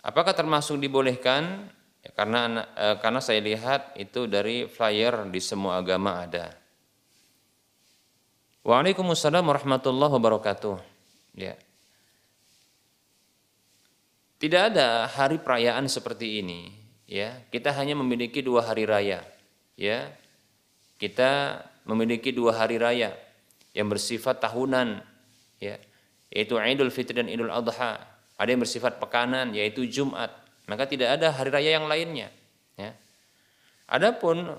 Apakah termasuk dibolehkan? Ya, karena eh, karena saya lihat itu dari flyer di semua agama ada. Waalaikumsalam warahmatullahi wabarakatuh. Ya. Tidak ada hari perayaan seperti ini, ya. Kita hanya memiliki dua hari raya, ya. Kita memiliki dua hari raya yang bersifat tahunan, ya, yaitu Idul Fitri dan Idul Adha. Ada yang bersifat pekanan, yaitu Jumat. Maka tidak ada hari raya yang lainnya, ya. Adapun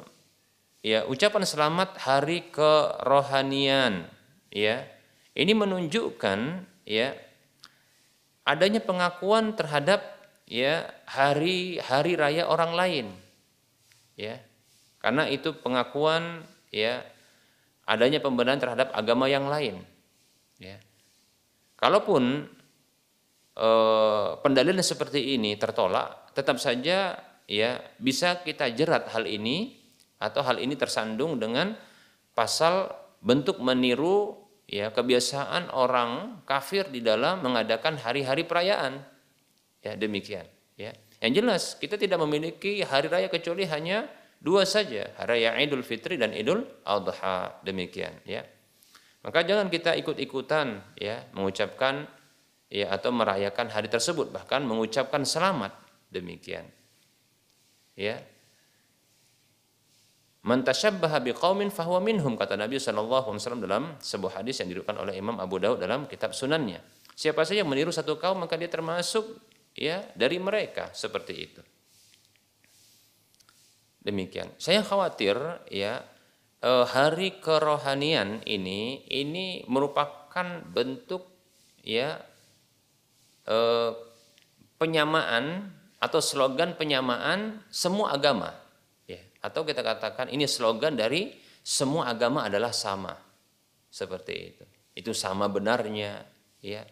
ya ucapan selamat hari kerohanian, ya, ini menunjukkan ya adanya pengakuan terhadap ya hari hari raya orang lain. Ya karena itu pengakuan ya adanya pembenaran terhadap agama yang lain. Ya. Kalaupun eh, pendalilan seperti ini tertolak tetap saja ya bisa kita jerat hal ini atau hal ini tersandung dengan pasal bentuk meniru ya kebiasaan orang kafir di dalam mengadakan hari-hari perayaan. Ya, demikian, ya. Yang jelas kita tidak memiliki hari raya kecuali hanya dua saja, hari raya Idul Fitri dan Idul Adha. Demikian, ya. Maka jangan kita ikut-ikutan ya mengucapkan ya atau merayakan hari tersebut bahkan mengucapkan selamat demikian. Ya, Man tasyabbaha biqaumin fahuwa minhum kata Nabi sallallahu alaihi wasallam dalam sebuah hadis yang diriwayatkan oleh Imam Abu Daud dalam kitab Sunannya. Siapa saja yang meniru satu kaum maka dia termasuk ya dari mereka seperti itu. Demikian. Saya khawatir ya eh, hari kerohanian ini ini merupakan bentuk ya eh, penyamaan atau slogan penyamaan semua agama atau kita katakan ini slogan dari semua agama adalah sama. Seperti itu. Itu sama benarnya, ya.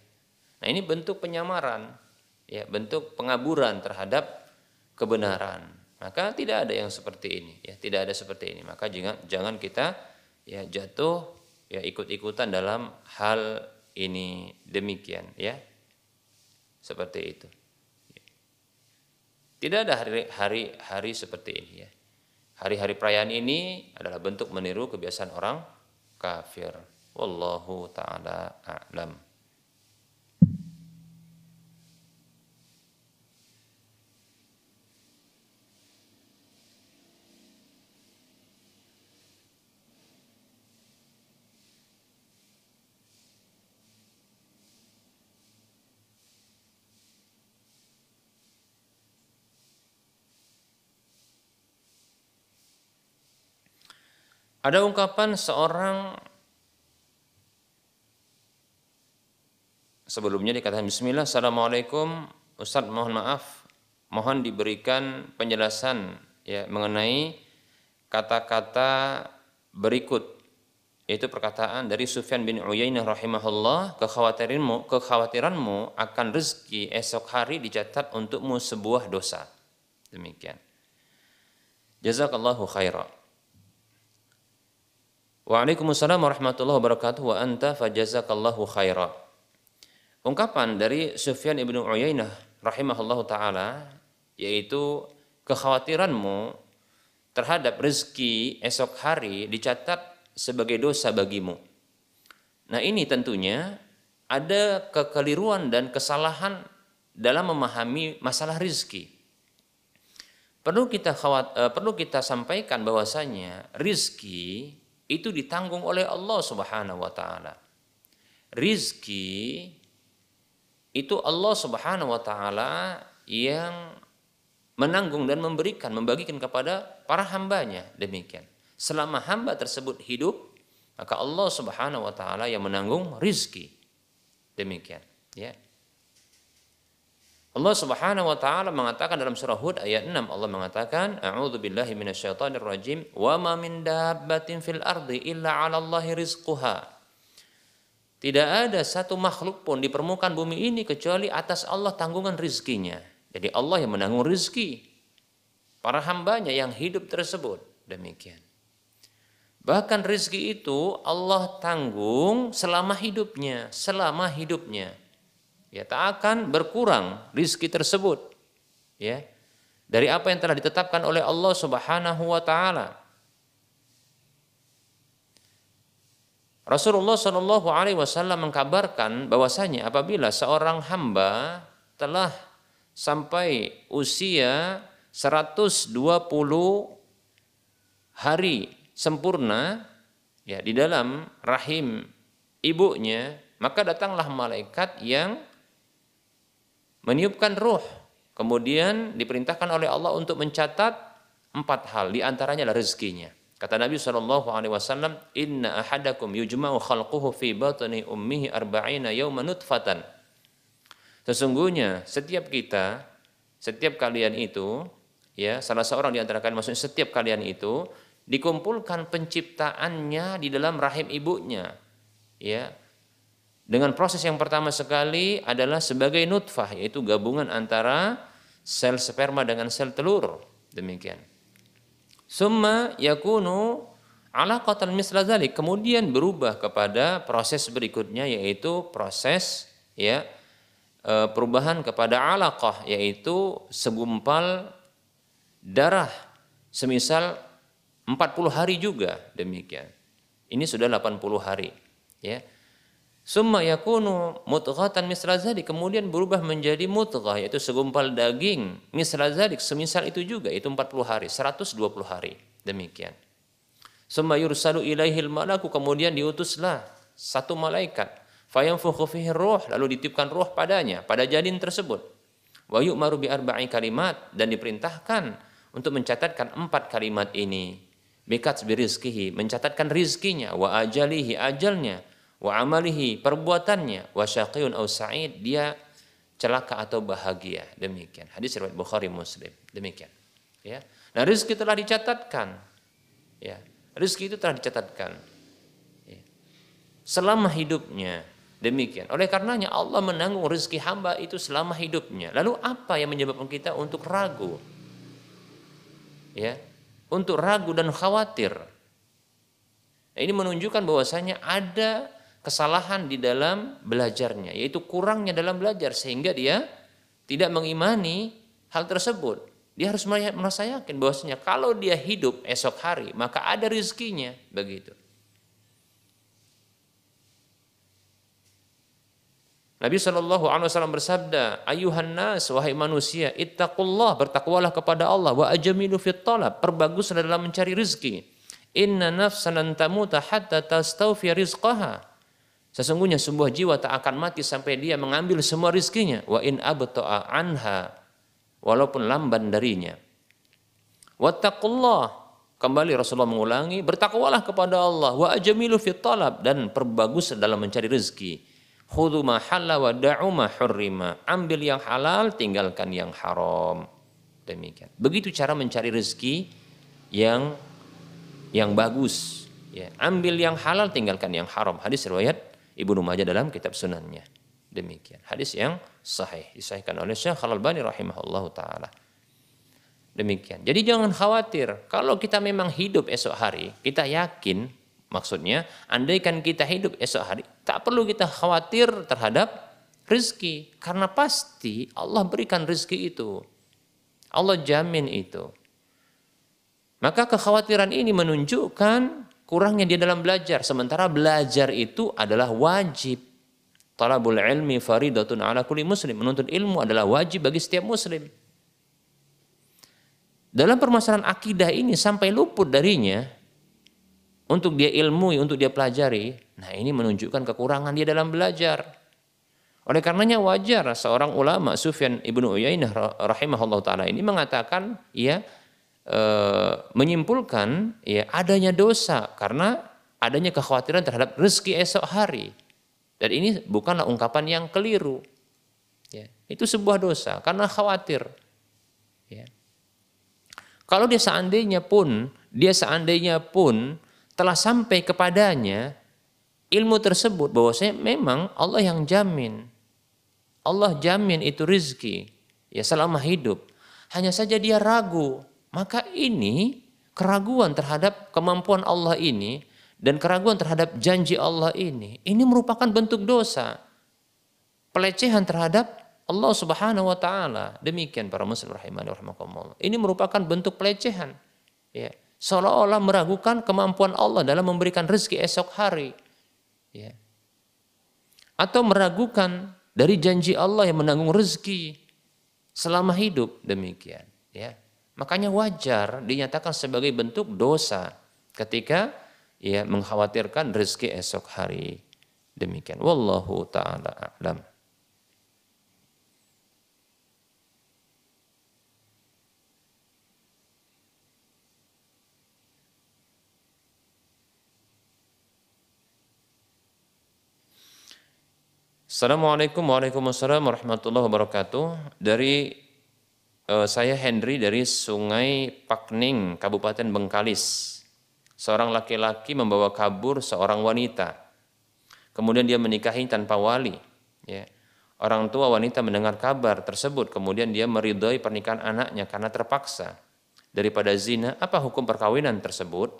Nah, ini bentuk penyamaran, ya, bentuk pengaburan terhadap kebenaran. Maka tidak ada yang seperti ini, ya, tidak ada seperti ini. Maka jangan jangan kita ya jatuh ya ikut-ikutan dalam hal ini demikian, ya. Seperti itu. Tidak ada hari hari hari seperti ini ya. Hari-hari perayaan ini adalah bentuk meniru kebiasaan orang kafir. Wallahu taala a'lam. Ada ungkapan seorang sebelumnya dikatakan Bismillah, Assalamualaikum, Ustadz mohon maaf, mohon diberikan penjelasan ya mengenai kata-kata berikut. Yaitu perkataan dari Sufyan bin Uyainah rahimahullah kekhawatiranmu kekhawatiranmu akan rezeki esok hari dicatat untukmu sebuah dosa. Demikian. Jazakallahu khairan Waalaikumsalam warahmatullahi wabarakatuh wa anta fajazakallahu khaira. Ungkapan dari Sufyan ibnu Uyainah rahimahullahu taala yaitu kekhawatiranmu terhadap rezeki esok hari dicatat sebagai dosa bagimu. Nah ini tentunya ada kekeliruan dan kesalahan dalam memahami masalah rezeki. Perlu kita khawat, eh, perlu kita sampaikan bahwasanya rizki itu ditanggung oleh Allah Subhanahu wa taala. Rizki itu Allah Subhanahu wa taala yang menanggung dan memberikan, membagikan kepada para hambanya demikian. Selama hamba tersebut hidup, maka Allah Subhanahu wa taala yang menanggung rizki. Demikian, ya. Allah Subhanahu wa taala mengatakan dalam surah Hud ayat 6 Allah mengatakan a'udzu billahi minasyaitonir rajim wa ma min dabbatin fil ardi illa 'ala Allahi rizquha Tidak ada satu makhluk pun di permukaan bumi ini kecuali atas Allah tanggungan rizkinya. Jadi Allah yang menanggung rizki para hambanya yang hidup tersebut. Demikian. Bahkan rizki itu Allah tanggung selama hidupnya. Selama hidupnya ya tak akan berkurang rizki tersebut ya dari apa yang telah ditetapkan oleh Allah Subhanahu wa taala. Rasulullah Shallallahu alaihi wasallam mengkabarkan bahwasanya apabila seorang hamba telah sampai usia 120 hari sempurna ya di dalam rahim ibunya maka datanglah malaikat yang meniupkan ruh. Kemudian diperintahkan oleh Allah untuk mencatat empat hal di antaranya adalah rezekinya. Kata Nabi Shallallahu Alaihi Wasallam Inna ahadakum yujma'u khalquhu fi batni ummihi arba'ina yawma nutfatan. Sesungguhnya setiap kita setiap kalian itu ya salah seorang di antara kalian maksudnya setiap kalian itu dikumpulkan penciptaannya di dalam rahim ibunya ya dengan proses yang pertama sekali adalah sebagai nutfah yaitu gabungan antara sel sperma dengan sel telur. Demikian. Summa yakunu alaqatan misla dzalik. Kemudian berubah kepada proses berikutnya yaitu proses ya e, perubahan kepada alaqah yaitu segumpal darah semisal 40 hari juga demikian. Ini sudah 80 hari ya Summa yakunu mutghatan misla zalik. Kemudian berubah menjadi mutghah yaitu segumpal daging misla zalik. Semisal itu juga itu 40 hari, 120 hari. Demikian. Summa yursalu ilaihil malaku. Kemudian diutuslah satu malaikat. Fayanfukhu fihi ruh. Lalu ditiupkan ruh padanya, pada janin tersebut. Wa yu'maru bi arba'i kalimat. Dan diperintahkan untuk mencatatkan empat kalimat ini. Bikat birizkihi. Mencatatkan rizkinya. Wa ajalihi ajalnya wa amalihi perbuatannya. Wa syaqiyun au sa'id dia celaka atau bahagia. Demikian. Hadis riwayat Bukhari Muslim. Demikian. Ya. Nah rezeki telah dicatatkan. Ya. Rezeki itu telah dicatatkan. Ya. selama hidupnya. Demikian. Oleh karenanya Allah menanggung rezeki hamba itu selama hidupnya. Lalu apa yang menyebabkan kita untuk ragu? Ya. Untuk ragu dan khawatir. Nah, ini menunjukkan bahwasanya ada kesalahan di dalam belajarnya, yaitu kurangnya dalam belajar sehingga dia tidak mengimani hal tersebut. Dia harus merasa yakin bahwasanya kalau dia hidup esok hari maka ada rizkinya begitu. Nabi Shallallahu Alaihi Wasallam bersabda, ayuhan nas wahai manusia, ittaqullah bertakwalah kepada Allah wa ajamilu fit talab perbaguslah dalam mencari rizki. Inna nafsan tamuta hatta tastawfi rizqaha Sesungguhnya sebuah jiwa tak akan mati sampai dia mengambil semua rizkinya. Wa in abta'a anha. Walaupun lamban darinya. Wattaqullah. Kembali Rasulullah mengulangi. Bertakwalah kepada Allah. Wa ajamilu fit talab. Dan perbagus dalam mencari rezeki. Khudu ma wa da'u ma hurrima. Ambil yang halal, tinggalkan yang haram. Demikian. Begitu cara mencari rezeki yang yang bagus. Ya, ambil yang halal, tinggalkan yang haram. Hadis riwayat Ibnu Majah dalam kitab sunannya. Demikian. Hadis yang sahih. Disahihkan oleh Syekh Al-Albani rahimahullah ta'ala. Demikian. Jadi jangan khawatir. Kalau kita memang hidup esok hari, kita yakin, maksudnya, andaikan kita hidup esok hari, tak perlu kita khawatir terhadap rezeki. Karena pasti Allah berikan rezeki itu. Allah jamin itu. Maka kekhawatiran ini menunjukkan kurangnya dia dalam belajar. Sementara belajar itu adalah wajib. Talabul ilmi faridatun ala kulli muslim. Menuntut ilmu adalah wajib bagi setiap muslim. Dalam permasalahan akidah ini sampai luput darinya untuk dia ilmui, untuk dia pelajari. Nah ini menunjukkan kekurangan dia dalam belajar. Oleh karenanya wajar seorang ulama Sufyan ibnu Uyainah rahimahullah taala ini mengatakan ya e, menyimpulkan ya adanya dosa karena adanya kekhawatiran terhadap rezeki esok hari. Dan ini bukanlah ungkapan yang keliru. Ya, itu sebuah dosa karena khawatir. Ya. Kalau dia seandainya pun, dia seandainya pun telah sampai kepadanya ilmu tersebut bahwa saya memang Allah yang jamin. Allah jamin itu rizki ya selama hidup. Hanya saja dia ragu maka ini keraguan terhadap kemampuan Allah ini dan keraguan terhadap janji Allah ini, ini merupakan bentuk dosa. Pelecehan terhadap Allah Subhanahu wa taala. Demikian para muslim rahimani rahimakumullah. Ini merupakan bentuk pelecehan. Ya. Seolah-olah meragukan kemampuan Allah dalam memberikan rezeki esok hari. Ya. Atau meragukan dari janji Allah yang menanggung rezeki selama hidup demikian, ya. Makanya wajar dinyatakan sebagai bentuk dosa ketika ya mengkhawatirkan rezeki esok hari. Demikian. Wallahu taala a'lam. Assalamualaikum warahmatullahi wabarakatuh. Dari uh, saya Henry dari Sungai Pakning, Kabupaten Bengkalis. Seorang laki-laki membawa kabur seorang wanita. Kemudian dia menikahi tanpa wali. Ya. Orang tua wanita mendengar kabar tersebut, kemudian dia meridhoi pernikahan anaknya karena terpaksa. Daripada zina, apa hukum perkawinan tersebut?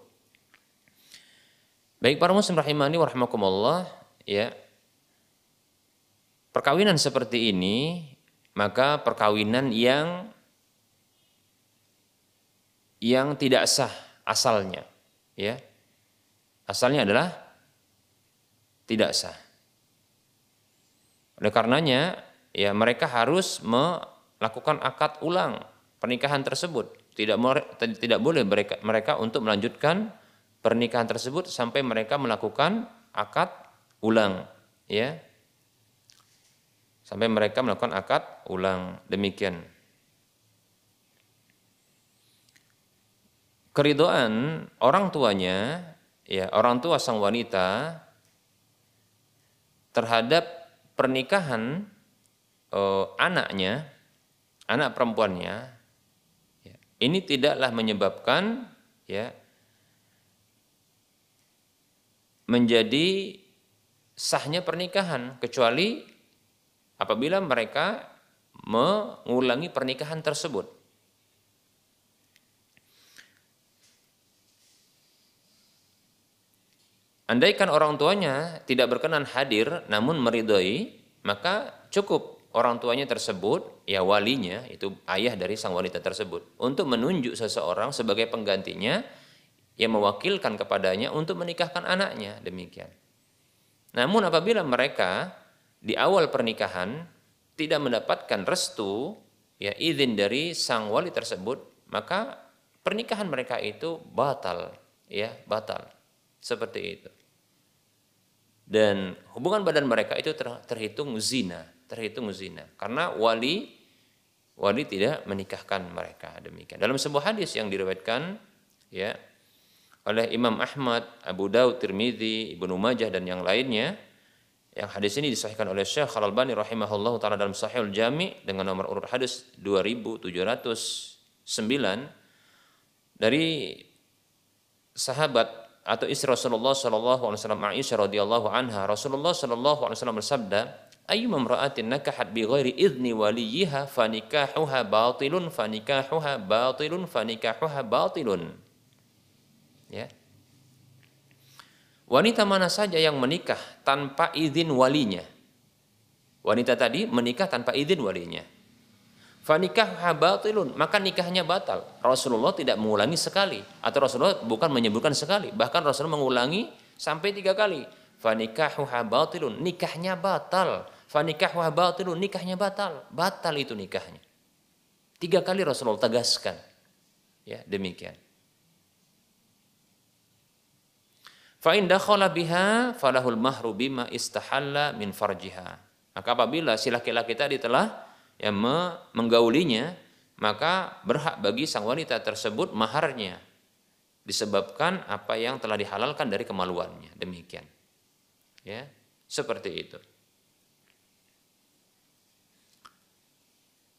Baik para muslim rahimani warahmatullah, ya, Perkawinan seperti ini maka perkawinan yang yang tidak sah asalnya ya. Asalnya adalah tidak sah. Oleh karenanya ya mereka harus melakukan akad ulang pernikahan tersebut. Tidak tidak boleh mereka mereka untuk melanjutkan pernikahan tersebut sampai mereka melakukan akad ulang ya. Sampai mereka melakukan akad ulang. Demikian. Keridoan orang tuanya, ya orang tua sang wanita terhadap pernikahan eh, anaknya, anak perempuannya, ya, ini tidaklah menyebabkan ya menjadi sahnya pernikahan kecuali apabila mereka mengulangi pernikahan tersebut. Andaikan orang tuanya tidak berkenan hadir namun meridhoi, maka cukup orang tuanya tersebut, ya walinya, itu ayah dari sang wanita tersebut, untuk menunjuk seseorang sebagai penggantinya yang mewakilkan kepadanya untuk menikahkan anaknya, demikian. Namun apabila mereka di awal pernikahan tidak mendapatkan restu ya izin dari sang wali tersebut maka pernikahan mereka itu batal ya batal seperti itu. Dan hubungan badan mereka itu ter, terhitung zina terhitung zina. Karena wali wali tidak menikahkan mereka demikian. Dalam sebuah hadis yang diriwayatkan ya oleh Imam Ahmad, Abu Daud, Tirmidzi, Ibnu Majah dan yang lainnya yang hadis ini disahihkan oleh Syekh Al-Albani rahimahullah taala dalam Sahihul Jami dengan nomor urut hadis 2709 dari sahabat atau istri Rasulullah sallallahu alaihi wasallam Aisyah radhiyallahu anha Rasulullah sallallahu alaihi wasallam bersabda ayyu mamra'atin nakahat bi ghairi idzni waliyiha fanikahuha batilun fanikahuha batilun fanikahuha batilun ya Wanita mana saja yang menikah tanpa izin walinya? Wanita tadi menikah tanpa izin walinya. Fanikah batilun, maka nikahnya batal. Rasulullah tidak mengulangi sekali. Atau Rasulullah bukan menyebutkan sekali. Bahkan Rasulullah mengulangi sampai tiga kali. Fanikahu batilun, nikahnya batal. Fanikahu batilun, nikahnya batal. Batal itu nikahnya. Tiga kali Rasulullah tegaskan. Ya, demikian. Fa in dakhala biha falahul mahru bima istahalla min farjiha. Maka apabila si laki-laki tadi telah ya menggaulinya, maka berhak bagi sang wanita tersebut maharnya disebabkan apa yang telah dihalalkan dari kemaluannya. Demikian. Ya, seperti itu.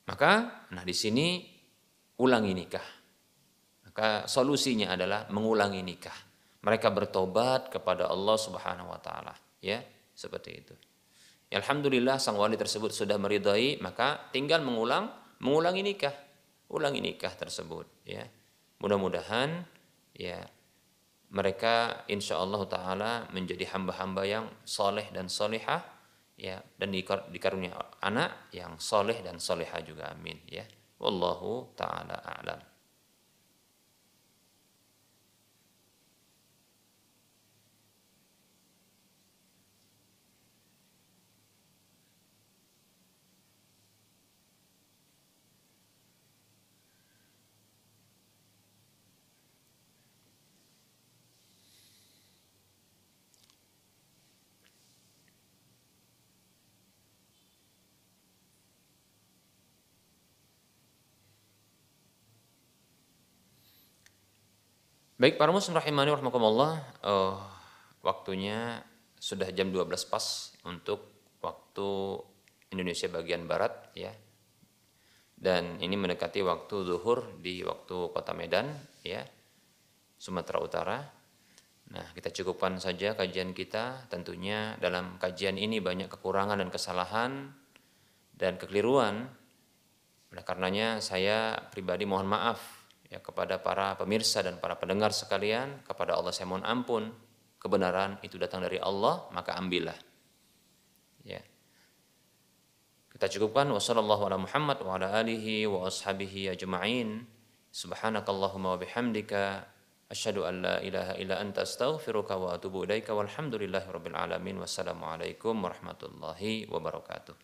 Maka nah di sini ulangi nikah. Maka solusinya adalah mengulangi nikah mereka bertobat kepada Allah Subhanahu wa taala ya seperti itu Alhamdulillah sang wali tersebut sudah meridai maka tinggal mengulang mengulangi nikah. Ulangi nikah tersebut ya. Mudah-mudahan ya mereka insya Allah taala menjadi hamba-hamba yang soleh dan solehah ya dan dikarunia anak yang soleh dan soleha juga amin ya. Wallahu taala a'lam Baik para muslim rahimani rahmakumullah, uh, waktunya sudah jam 12 pas untuk waktu Indonesia bagian barat ya. Dan ini mendekati waktu zuhur di waktu Kota Medan ya. Sumatera Utara. Nah, kita cukupkan saja kajian kita. Tentunya dalam kajian ini banyak kekurangan dan kesalahan dan kekeliruan. Oleh karenanya saya pribadi mohon maaf ya kepada para pemirsa dan para pendengar sekalian kepada Allah saya mohon ampun. Kebenaran itu datang dari Allah maka ambillah. Ya. Kita cukupkan. Wasallallahu ala subhanakallahumma wa bihamdika asyhadu an la ilaha illa anta astaghfiruka wa atubu ilaika walhamdulillahi rabbil alamin. Warahmatullahi wabarakatuh